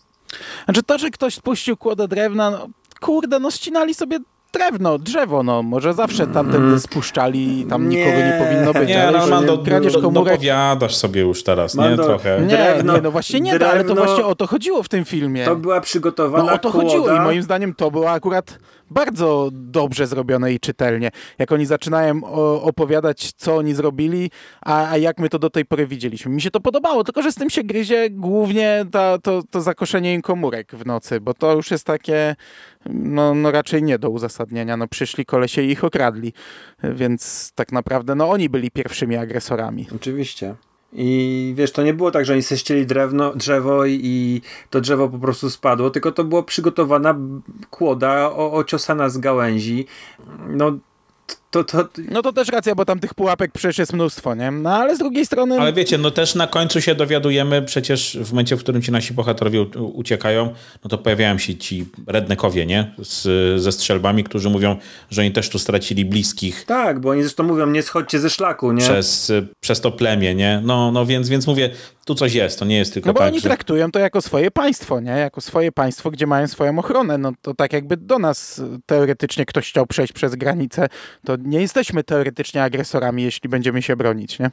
Znaczy to, że ktoś spuścił kłodę drewna, no, kurde, no ścinali sobie drewno, drzewo, no może zawsze tamtędy spuszczali i tam Nie. nikogo nie powinno być. Nie, ale że Mando, kradzież do, komórek... dopowiadasz sobie już teraz, nie? Mando, Trochę. Nie, Drewno- nie, no właśnie nie, no, ale to drewno- właśnie o to chodziło w tym filmie. To była przygotowana No o to kłoda. chodziło i moim zdaniem to było akurat bardzo dobrze zrobione i czytelnie. Jak oni zaczynają opowiadać, co oni zrobili, a, a jak my to do tej pory widzieliśmy. Mi się to podobało, tylko że z tym się gryzie głównie ta, to, to zakoszenie im komórek w nocy, bo to już jest takie no, no raczej nie do uzasadnienia. No przyszli kolesie i ich okradli, więc tak naprawdę no oni byli pierwszymi agresorami. Oczywiście. I wiesz, to nie było tak, że oni se ścieli drewno, drzewo i, i to drzewo po prostu spadło, tylko to była przygotowana kłoda o, ociosana z gałęzi. No to, to, No to też racja, bo tam tych pułapek przecież jest mnóstwo, nie? No ale z drugiej strony... Ale wiecie, no też na końcu się dowiadujemy, przecież w momencie, w którym ci nasi bohaterowie uciekają, no to pojawiają się ci rednekowie, nie? Z, ze strzelbami, którzy mówią, że oni też tu stracili bliskich tak, bo oni zresztą mówią, nie schodźcie ze szlaku, nie? przez, przez to plemię, nie? No, no więc, więc mówię, tu coś jest, to nie jest tylko No bo tak, oni że... traktują to jako swoje państwo, nie? Jako swoje państwo, gdzie mają swoją ochronę. No to tak jakby do nas y, teoretycznie ktoś chciał przejść przez granicę, to nie jesteśmy teoretycznie agresorami, jeśli będziemy się bronić, nie?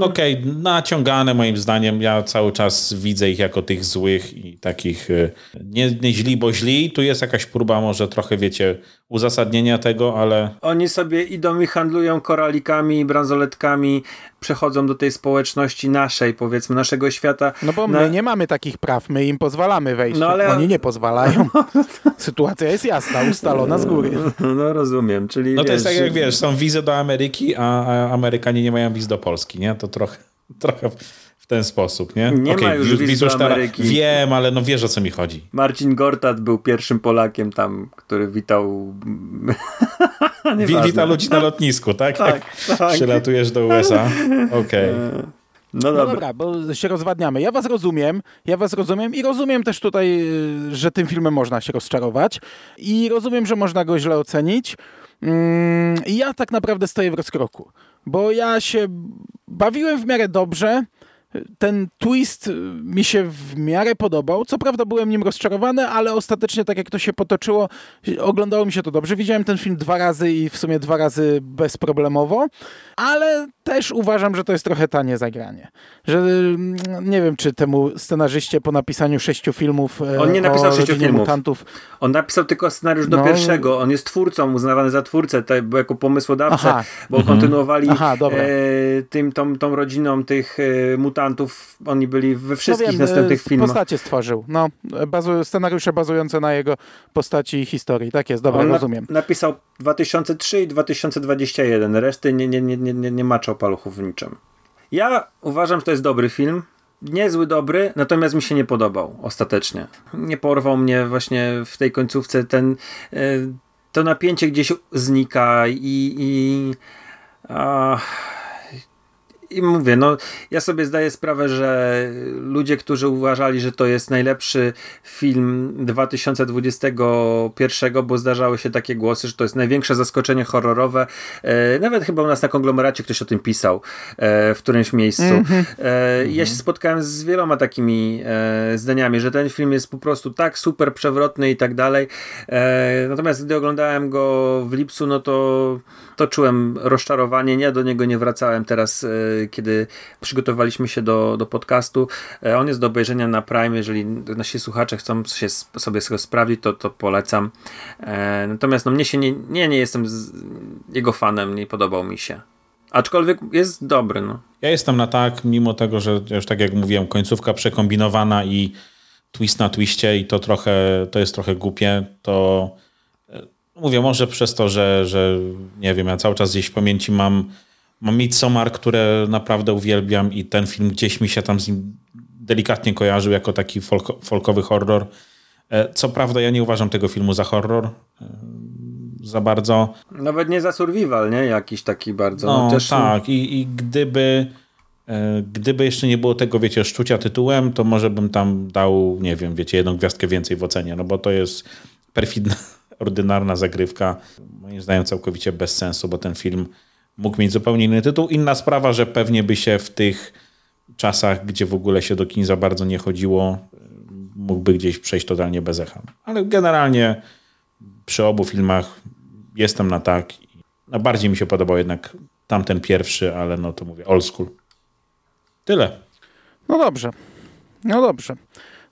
Okej, naciągane moim zdaniem. Ja cały czas widzę ich jako tych złych i takich y, nie, nie źli, bo źli. Tu jest jakaś próba może trochę, wiecie, uzasadnienia tego, ale Oni sobie idą i handlują koralikami, bransoletkami, przechodzą do tej społeczności naszej, powiedzmy, naszego świata. No bo Na- my nie mamy takich praw, my im pozwalamy wejść. No ale- Oni nie pozwalają. Sytuacja jest jasna, ustalona z góry. No rozumiem, czyli no to wiesz, jest tak jak wiesz, są wizy do Ameryki, a, a Amerykanie nie mają wiz do Polski, nie? To trochę, trochę ten sposób, nie? Nie ma Okej, już wiz- do Ameryki. Wiem, ale no wiesz o co mi chodzi. Marcin Gortat był pierwszym Polakiem tam, który witał... Wi-. Wita ludzi na lotnisku, tak? Tak, tak. Przylatujesz do USA. Okej. No No dobra. dobra, bo się rozwadniamy. Ja was rozumiem, ja was rozumiem i rozumiem też tutaj, y, że tym filmem można się rozczarować i rozumiem, że można go źle ocenić. Mm, I ja tak naprawdę stoję w rozkroku, bo ja się bawiłem w miarę dobrze. Ten twist mi się w miarę podobał. Co prawda byłem nim rozczarowany, ale ostatecznie tak jak to się potoczyło, oglądało mi się to dobrze. Widziałem ten film dwa razy i w sumie dwa razy bezproblemowo, ale też uważam, że to jest trochę tanie zagranie. Że mm, nie wiem, czy temu scenarzyście po napisaniu sześciu filmów e, On nie napisał sześciu filmów. mutantów, On napisał tylko scenariusz do No. pierwszego. On jest twórcą, uznawany za twórcę, jako pomysłodawcę, Aha. bo kontynuowali Aha, e, tym, tą, tą rodziną tych e, mutantów. Oni byli we wszystkich no wiem, następnych e, filmach. postacie stworzył. No, e, bazu, scenariusze bazujące na jego postaci i historii. Tak jest, dobra, On na- rozumiem. napisał 2003 i 2021. Reszty nie, nie, nie, nie, nie, nie maczał paluchów w niczym. Ja uważam, że to jest dobry film. Niezły dobry, natomiast mi się nie podobał ostatecznie. Nie porwał mnie właśnie w tej końcówce ten e, to napięcie gdzieś znika i i, a, i mówię, no ja sobie zdaję sprawę, że ludzie, którzy uważali, że to jest najlepszy film 2021, bo zdarzały się takie głosy, że to jest największe zaskoczenie horrorowe. E, nawet chyba u nas na konglomeracie ktoś o tym pisał e, w którymś miejscu. E, i Ja się spotkałem z wieloma takimi e, zdaniami, że ten film jest po prostu tak super przewrotny i tak dalej. E, natomiast gdy oglądałem go w lipcu, no to, to czułem rozczarowanie. Ja do niego nie wracałem teraz, e, kiedy przygotowaliśmy się do, do podcastu. E, on jest do obejrzenia na Prime. Jeżeli nasi słuchacze chcą się sobie sprawdzić, to, to polecam. E, natomiast no, mnie się nie, nie, nie jestem z, jego fanem, nie podobał mi się. Aczkolwiek jest dobry, no. Ja jestem na tak, mimo tego, że już tak jak mówiłem, końcówka przekombinowana i twist na twiście i to trochę, to jest trochę głupie, to e, mówię, może przez to, że, że nie wiem, ja cały czas gdzieś w pamięci mam, mam Midsommar, które naprawdę uwielbiam i ten film gdzieś mi się tam z nim delikatnie kojarzył jako taki folk, folkowy horror. E, co prawda ja nie uważam tego filmu za horror e, za bardzo. Nawet nie za survival, nie? Jakiś taki bardzo. No, Też... tak. I, I gdyby e, gdyby jeszcze nie było tego, wiecie, szczucia tytułem, to może bym tam dał, nie wiem, wiecie, jedną gwiazdkę więcej w ocenie, no bo to jest perfidna, ordynarna zagrywka. Moim zdaniem całkowicie bez sensu, bo ten film mógł mieć zupełnie inny tytuł. Inna sprawa, że pewnie by się w tych czasach, gdzie w ogóle się do kin za bardzo nie chodziło, mógłby gdzieś przejść totalnie bez echa. Ale generalnie przy obu filmach jestem na tak. No bardziej mi się podobał jednak tamten pierwszy, ale no to mówię old school. Tyle. No dobrze. No dobrze.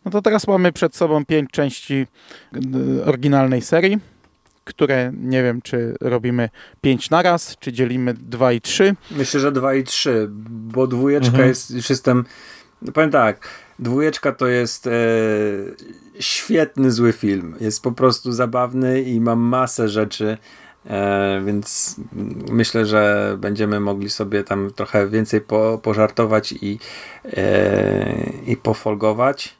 No to teraz mamy przed sobą pięć części y, oryginalnej serii, które nie wiem, czy robimy pięć na raz, czy dzielimy dwa i trzy. Myślę, że dwa i trzy, bo dwójeczka mhm. jest, jestem, no powiem tak, dwójeczka to jest e, świetny, zły film. Jest po prostu zabawny i ma masę rzeczy, e, więc myślę, że będziemy mogli sobie tam trochę więcej po, pożartować i, e, i pofolgować.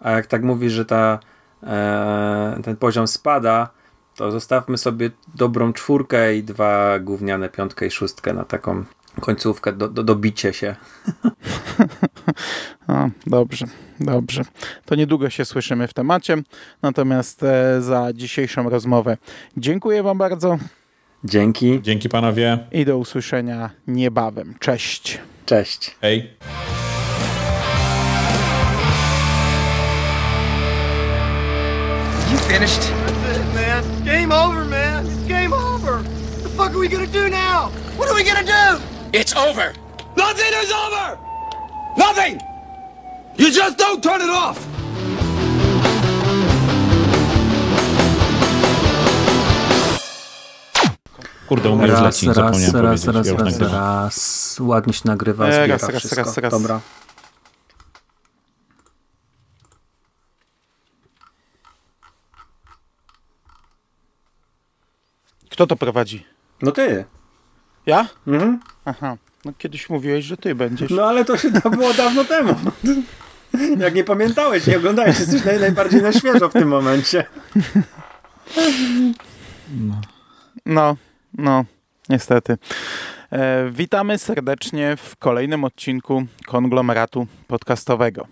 A jak tak mówisz, że ta, e, ten poziom spada, to zostawmy sobie dobrą czwórkę i dwa gówniane piątkę i szóstkę na taką końcówkę, do, do, dobicie się. O, dobrze, dobrze. To niedługo się słyszymy w temacie. Natomiast e, za dzisiejszą rozmowę dziękuję Wam bardzo. Dzięki. Dzięki panowie. I do usłyszenia niebawem. Cześć. Cześć. Hej. You finished? Are we gonna do now? What are we gonna do? It's over. Nothing is over. Nothing. You just don't turn it off. Kurde, u mnie raz, leci, raz, raz, raz, ja raz, raz, ładnie się nagrywa, raz, raz, raz, raz. Dobra. Kto to prowadzi? No ty. Ja? Mhm. Aha. No kiedyś mówiłeś, że ty będziesz. No ale to się to było dawno temu. Jak nie pamiętałeś, nie oglądałeś, jesteś naj, najbardziej na świeżo w tym momencie. No, no, no niestety. E, witamy serdecznie w kolejnym odcinku konglomeratu podcastowego.